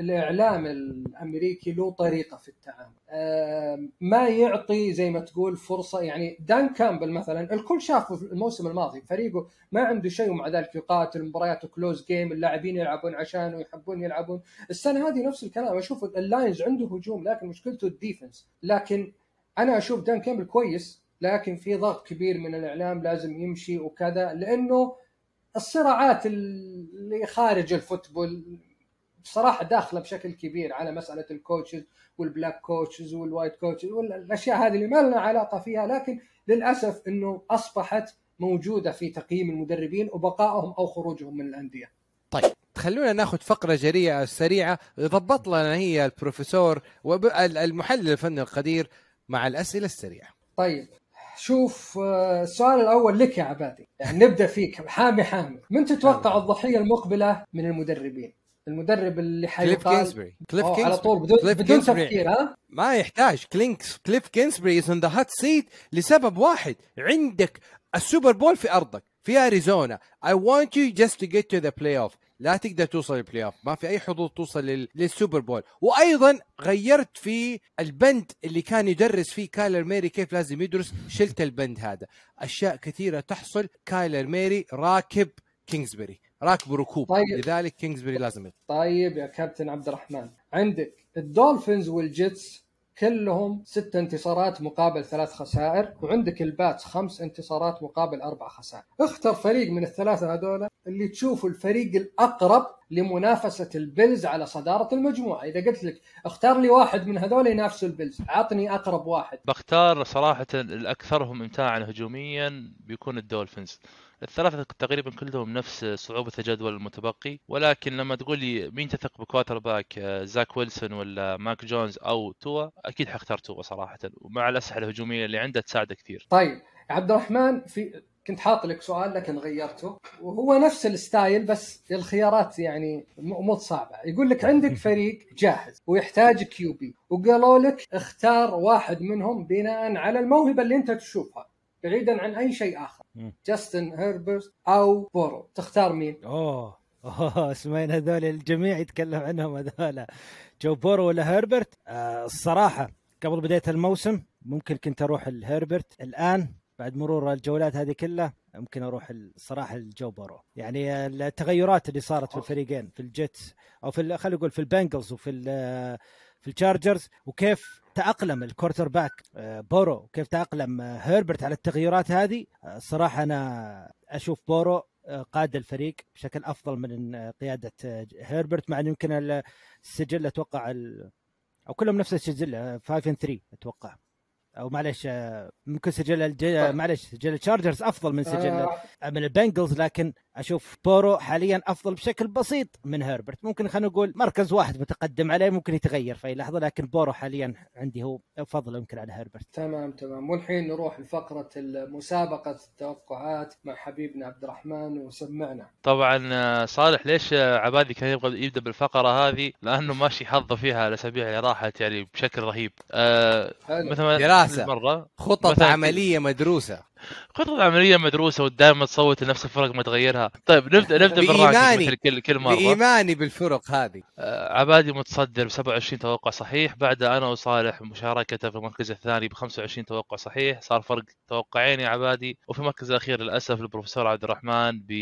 الإعلام الأمريكي له طريقة في التعامل. ما يعطي زي ما تقول فرصة يعني دان كامبل مثلا الكل شافه في الموسم الماضي فريقه ما عنده شيء ومع ذلك يقاتل مبارياته close game اللاعبين يلعبون عشانه يحبون يلعبون. السنة هذه نفس الكلام أشوف اللاينز عنده هجوم لكن مشكلته ال defense. لكن أنا أشوف دان كامبل كويس لكن في ضغط كبير من الإعلام لازم يمشي وكذا لأنه الصراعات اللي خارج ال football بصراحة داخلة بشكل كبير على مسألة ال coaches وال black coaches وال white coaches والأشياء هذه اللي ما لنا علاقة فيها لكن للأسف إنه أصبحت موجودة في تقييم المدربين وبقائهم أو خروجهم من الأندية. خلونا ناخذ فقرة جريئة سريعة. يضبط لنا هي البروفيسور والمحلل الفني القدير مع الأسئلة السريعة. طيب شوف آه، السؤال الأول لك يا عبادي. يعني نبدأ فيك حامي حامي. من تتوقع الضحية المقبلة من المدربين؟ المدرب اللي كليف حيقال كينسبري كليف أوه، كينسبري. على طول بدون, كليف بدون كينسبري. تفكير ها؟ ما يحتاج. كلينكس كليف كينسبري از ذا هات سيت لسبب واحد. عندك السوبر بول في أرضك في أريزونا. I want you just to get to the playoff. لا تقدر توصل لل playoff ما في أي حظوظ توصل لل... للسوبر بول. وأيضا غيرت في البند اللي كان يدرس فيه كايلر موري كيف لازم يدرس. شلت البند هذا. أشياء كثيرة تحصل. كايلر موري راكب كينجزبري راكب ركوب طيب. لذلك كينجزبري لازم يطلع. طيب يا كابتن عبد الرحمن عندك الدولفينز والجيتس كلهم ست انتصارات مقابل ثلاث خسائر وعندك الباتس خمس انتصارات مقابل أربع خسائر. اختر فريق من الثلاثة هذول اللي تشوفه الفريق الأقرب لمنافسة البيلز على صدارة المجموعة. إذا قلت لك اختار لي واحد من هذول ينافسوا البيلز عطني أقرب واحد. بختار صراحة الأكثرهم إمتاعا هجوميا بيكون الدولفينز. الثلاثة تقريبا كلهم نفس صعوبة الجدول المتبقي ولكن لما تقول لي مين تثق ب quarterback آه، زاك ويلسون ولا ماك جونز أو توا أكيد حختار توا صراحة ومع الأسلحة الهجومية اللي عنده تساعده كثير. طيب عبد الرحمن في كنت حاط لك سؤال لكن غيرته وهو نفس ال style بس الخيارات يعني مو صعبة. يقول لك عندك فريق جاهز ويحتاج QB وقالوا لك اختار واحد منهم بناء على الموهبة اللي أنت تشوفها. بعيدا عن أي شيء آخر. جاستن هيربرت أو بورو. تختار مين؟ أوه. أوه اسمين هذول الجميع يتكلم عنهم هذول. جو بورو ولا هيربرت آه الصراحة قبل بداية الموسم ممكن كنت أروح الهيربرت الآن بعد مرور الجولات هذه كلها ممكن أروح الصراحه الجو بورو. يعني التغيرات اللي صارت في الفريقين في الجيتس أو في خلينا نقول في البنجلز وفي في التشارجرز وكيف تأقلم ال quarterback آه، بورو؟ وكيف تأقلم آه، هيربرت على التغيرات هذه؟ آه، الصراحه أنا أشوف بورو قاد الفريق بشكل أفضل من قيادة آه، هيربرت مع إنه يمكن ال- السجل أتوقع ال- أو كلهم نفس السجل 5 and 3 أتوقع. أو معلش ممكن سجل الج... طيب. معلش سجل ال Chargers أفضل من سجل آه. من ال Bengals لكن أشوف بورو حاليا أفضل بشكل بسيط من هيربرت ممكن خلينا نقول مركز واحد متقدم عليه ممكن يتغير في أي لحظة لكن بورو حاليا عندي هو فضل يمكن على هيربرت تمام تمام. والحين نروح لفقرة مسابقه التوقعات مع حبيبنا عبد الرحمن وسمعنا. طبعا صالح ليش عبادي كان يبغى يبدأ بالفقرة هذه؟ لأنه ماشي حظه فيها الاسابيع اللي راحت يعني بشكل رهيب. آه حلو. مثل ما دراسة. مرة خطط مثلاً- عملية مدروسة. خطط عملية مدروسة ودائما تصوت لنفس الفرق ما تغيرها. طيب نبدا نبدأ بالرانكينج. مثل كل كل مرة. بإيماني بالفرق هذه. آه، عبادي متصدر ب 27 توقع صحيح. بعد أنا وصالح مشاركته في المركز الثاني ب 25 توقع صحيح. صار فرق توقعين يا عبادي. وفي المركز الأخير للأسف البروفيسور عبد الرحمن ب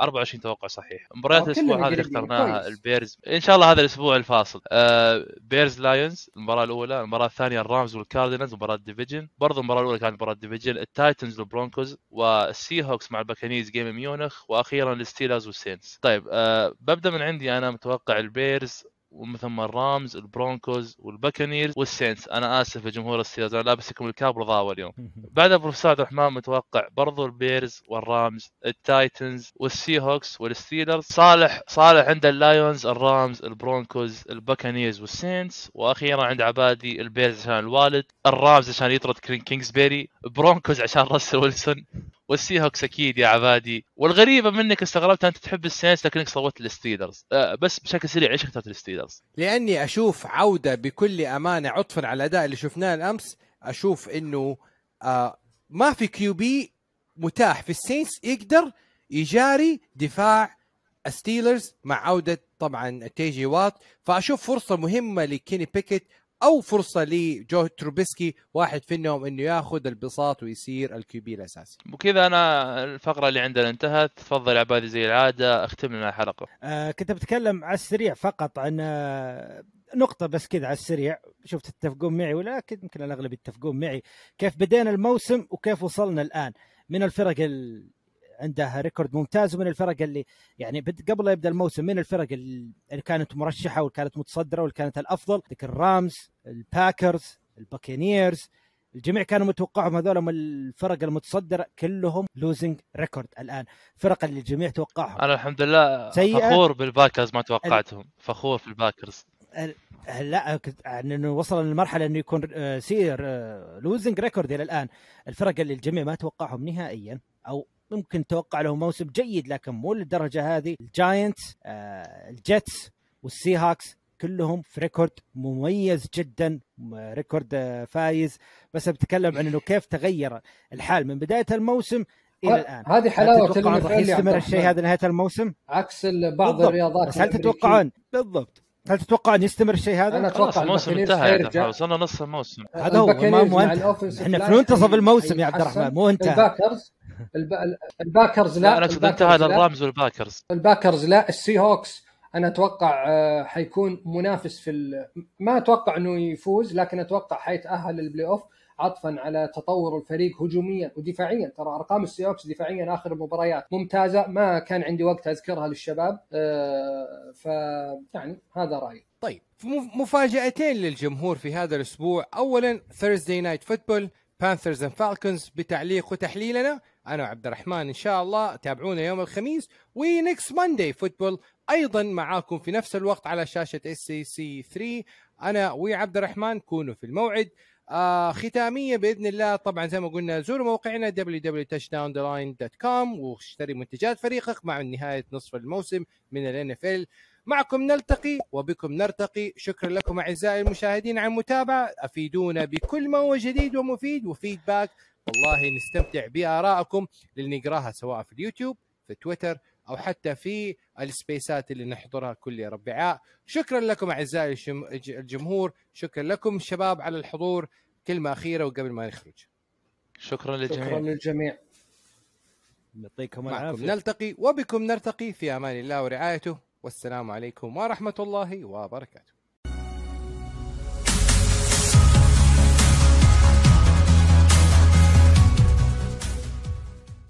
24 توقع صحيح. مباريات الأسبوع هذا اللي. اخترناها. ال Bears. إن شاء الله هذا الأسبوع الفاصل. آه Bears Lions المباراة الأولى المباراة الثانية ال Rams وال Cardinals مباراة division برضو المباراة الأولى كانت مباراة division ال Titans وال Broncos وال Seahawks مع ال Buccaneers game ميونخ وأخيرا ال Steelers وال Saints طيب آه ببدأ من عندي. أنا متوقع البيرز ومثل الرامز البرونكوز والباكنيرز والسينتس أنا آسف يا جمهور ال Steelers أنا لابسكم ال cap رضاوة اليوم. بعدها بروفيسور عبد الرحمن متوقع برضو البيرز والرامز التايتنز والسي هوكس والستيلرز. صالح صالح عند اللايونز الرامز البرونكوز الباكانيرز والسينتس وأخيرا عند عبادي ال Bears عشان الوالد ال Rams عشان يطرد كينجزبيري Broncos عشان راسل ويلسون. وال Seahawks أكيد يا عبادي. والغريبة منك استغربت أنت تحب ال Saints لكنك صوتت ال Steelers أه بس بشكل سريع ليش اخترت ال Steelers؟ لأني أشوف عودة بكل أمانة عطفا على الأداء اللي شفناه الأمس. أشوف إنه آه ما في QB متاح في ال Saints يقدر يجاري دفاع Steelers مع عودة طبعا تي جي وات. فأشوف فرصة مهمة لكيني بيكيت أو فرصة لجو تروبيسكي واحد فيهم إنه ياخذ البساط ويصير ال QB الأساسي. وكذا أنا الفقرة اللي عندنا انتهت. تفضل عبادي زي العادة أختم لنا الحلقة. آه كنت بتكلم على السريع فقط عن آه نقطة بس كذا على السريع. شفت تتفقون معي ولكن يمكن الأغلب يتفقون معي. كيف بدينا الموسم وكيف وصلنا الآن؟ من الفرق ال... عندها record ممتاز ومن الفرق اللي يعني. قبل لا يبدأ الموسم من الفرق اللي كانت مرشحة واللي كانت متصدرة واللي كانت الأفضل؟ ذيك ال Rams ال Packers ال Buccaneers الجميع كانوا متوقعهم هذول من الفرق المتصدرة كلهم losing record الآن. فرق اللي الجميع توقعهم. أنا الحمد لله سيئة. فخور بال Packers ما توقعتهم. فخور في ال Packers. لا يعني إنه وصل للمرحلة إنه يكون سير losing record إلى الآن. الفرق اللي الجميع ما توقعهم نهائيا أو ممكن توقع لهم موسم جيد لكن مو للدرجة هذه ال Giants آه، ال Jets وال Seahawks كلهم في record مميز جدا record آه، فايز بس بتكلم عن إنه كيف تغير الحال من بداية الموسم إلى الآن هذه هل حلاوة تتوقعون راح يستمر الشيء. هذا لنهاية الموسم؟ عكس بعض بالضبط. الرياضات بس هل. تتوقعون بالضبط هل تتوقعون يستمر الشيء هذا؟ أنا خلاص أتوقع الموسم انتهى وصلنا نص الموسم هذا هو ما مو أنت إحنا في منتصف الموسم يا عبد. الرحمن مو انتهى ال Packers الب... ال Packers لا لا أنا ال Packers أنتهى. لل Rams وال Packers. ال Packers لا ال Seahawks أنا أتوقع آه، حيكون منافس في ال... ما أتوقع إنه يفوز لكن أتوقع حيتأهل لل playoff عطفا على تطور الفريق هجوميا ودفاعيا. ترى أرقام ال Seahawks دفاعيا آخر المباريات ممتازة ما كان عندي وقت أذكرها للشباب آه، ف يعني هذا رأيي. طيب مف- مفاجأتين للجمهور في هذا الأسبوع. اولا Thursday Night Football Panthers and Falcons بتعليق وتحليلنا. أنا وعبد الرحمن إن شاء الله تابعونا يوم الخميس و next Monday Football أيضا معاكم في نفس الوقت على شاشة SSC 3 أنا وعبد الرحمن كونوا في الموعد. آه ختامية بإذن الله. طبعا زي ما قلنا زوروا موقعنا www.touchdowntheline.com واشتري منتجات فريقك مع نهاية نصف الموسم من ال NFL معكم نلتقي وبكم نرتقي. شكرا لكم أعزائي المشاهدين على المتابعة. أفيدونا بكل ما هو جديد ومفيد وفيدباك. والله نستمتع بآرائكم اللي نقراها سواء في اليوتيوب في تويتر أو حتى في السبيسات اللي نحضرها كل ربعاء شكرا لكم الج- الجمهور. شكرا لكم الشباب على الحضور. كلمة أخيرة وقبل ما نخرج. شكرا للجميع. شكرا للجميع. يعطيكم معكم العافية. نلتقي وبكم نرتقي في أمان الله ورعايته. والسلام عليكم ورحمة الله وبركاته.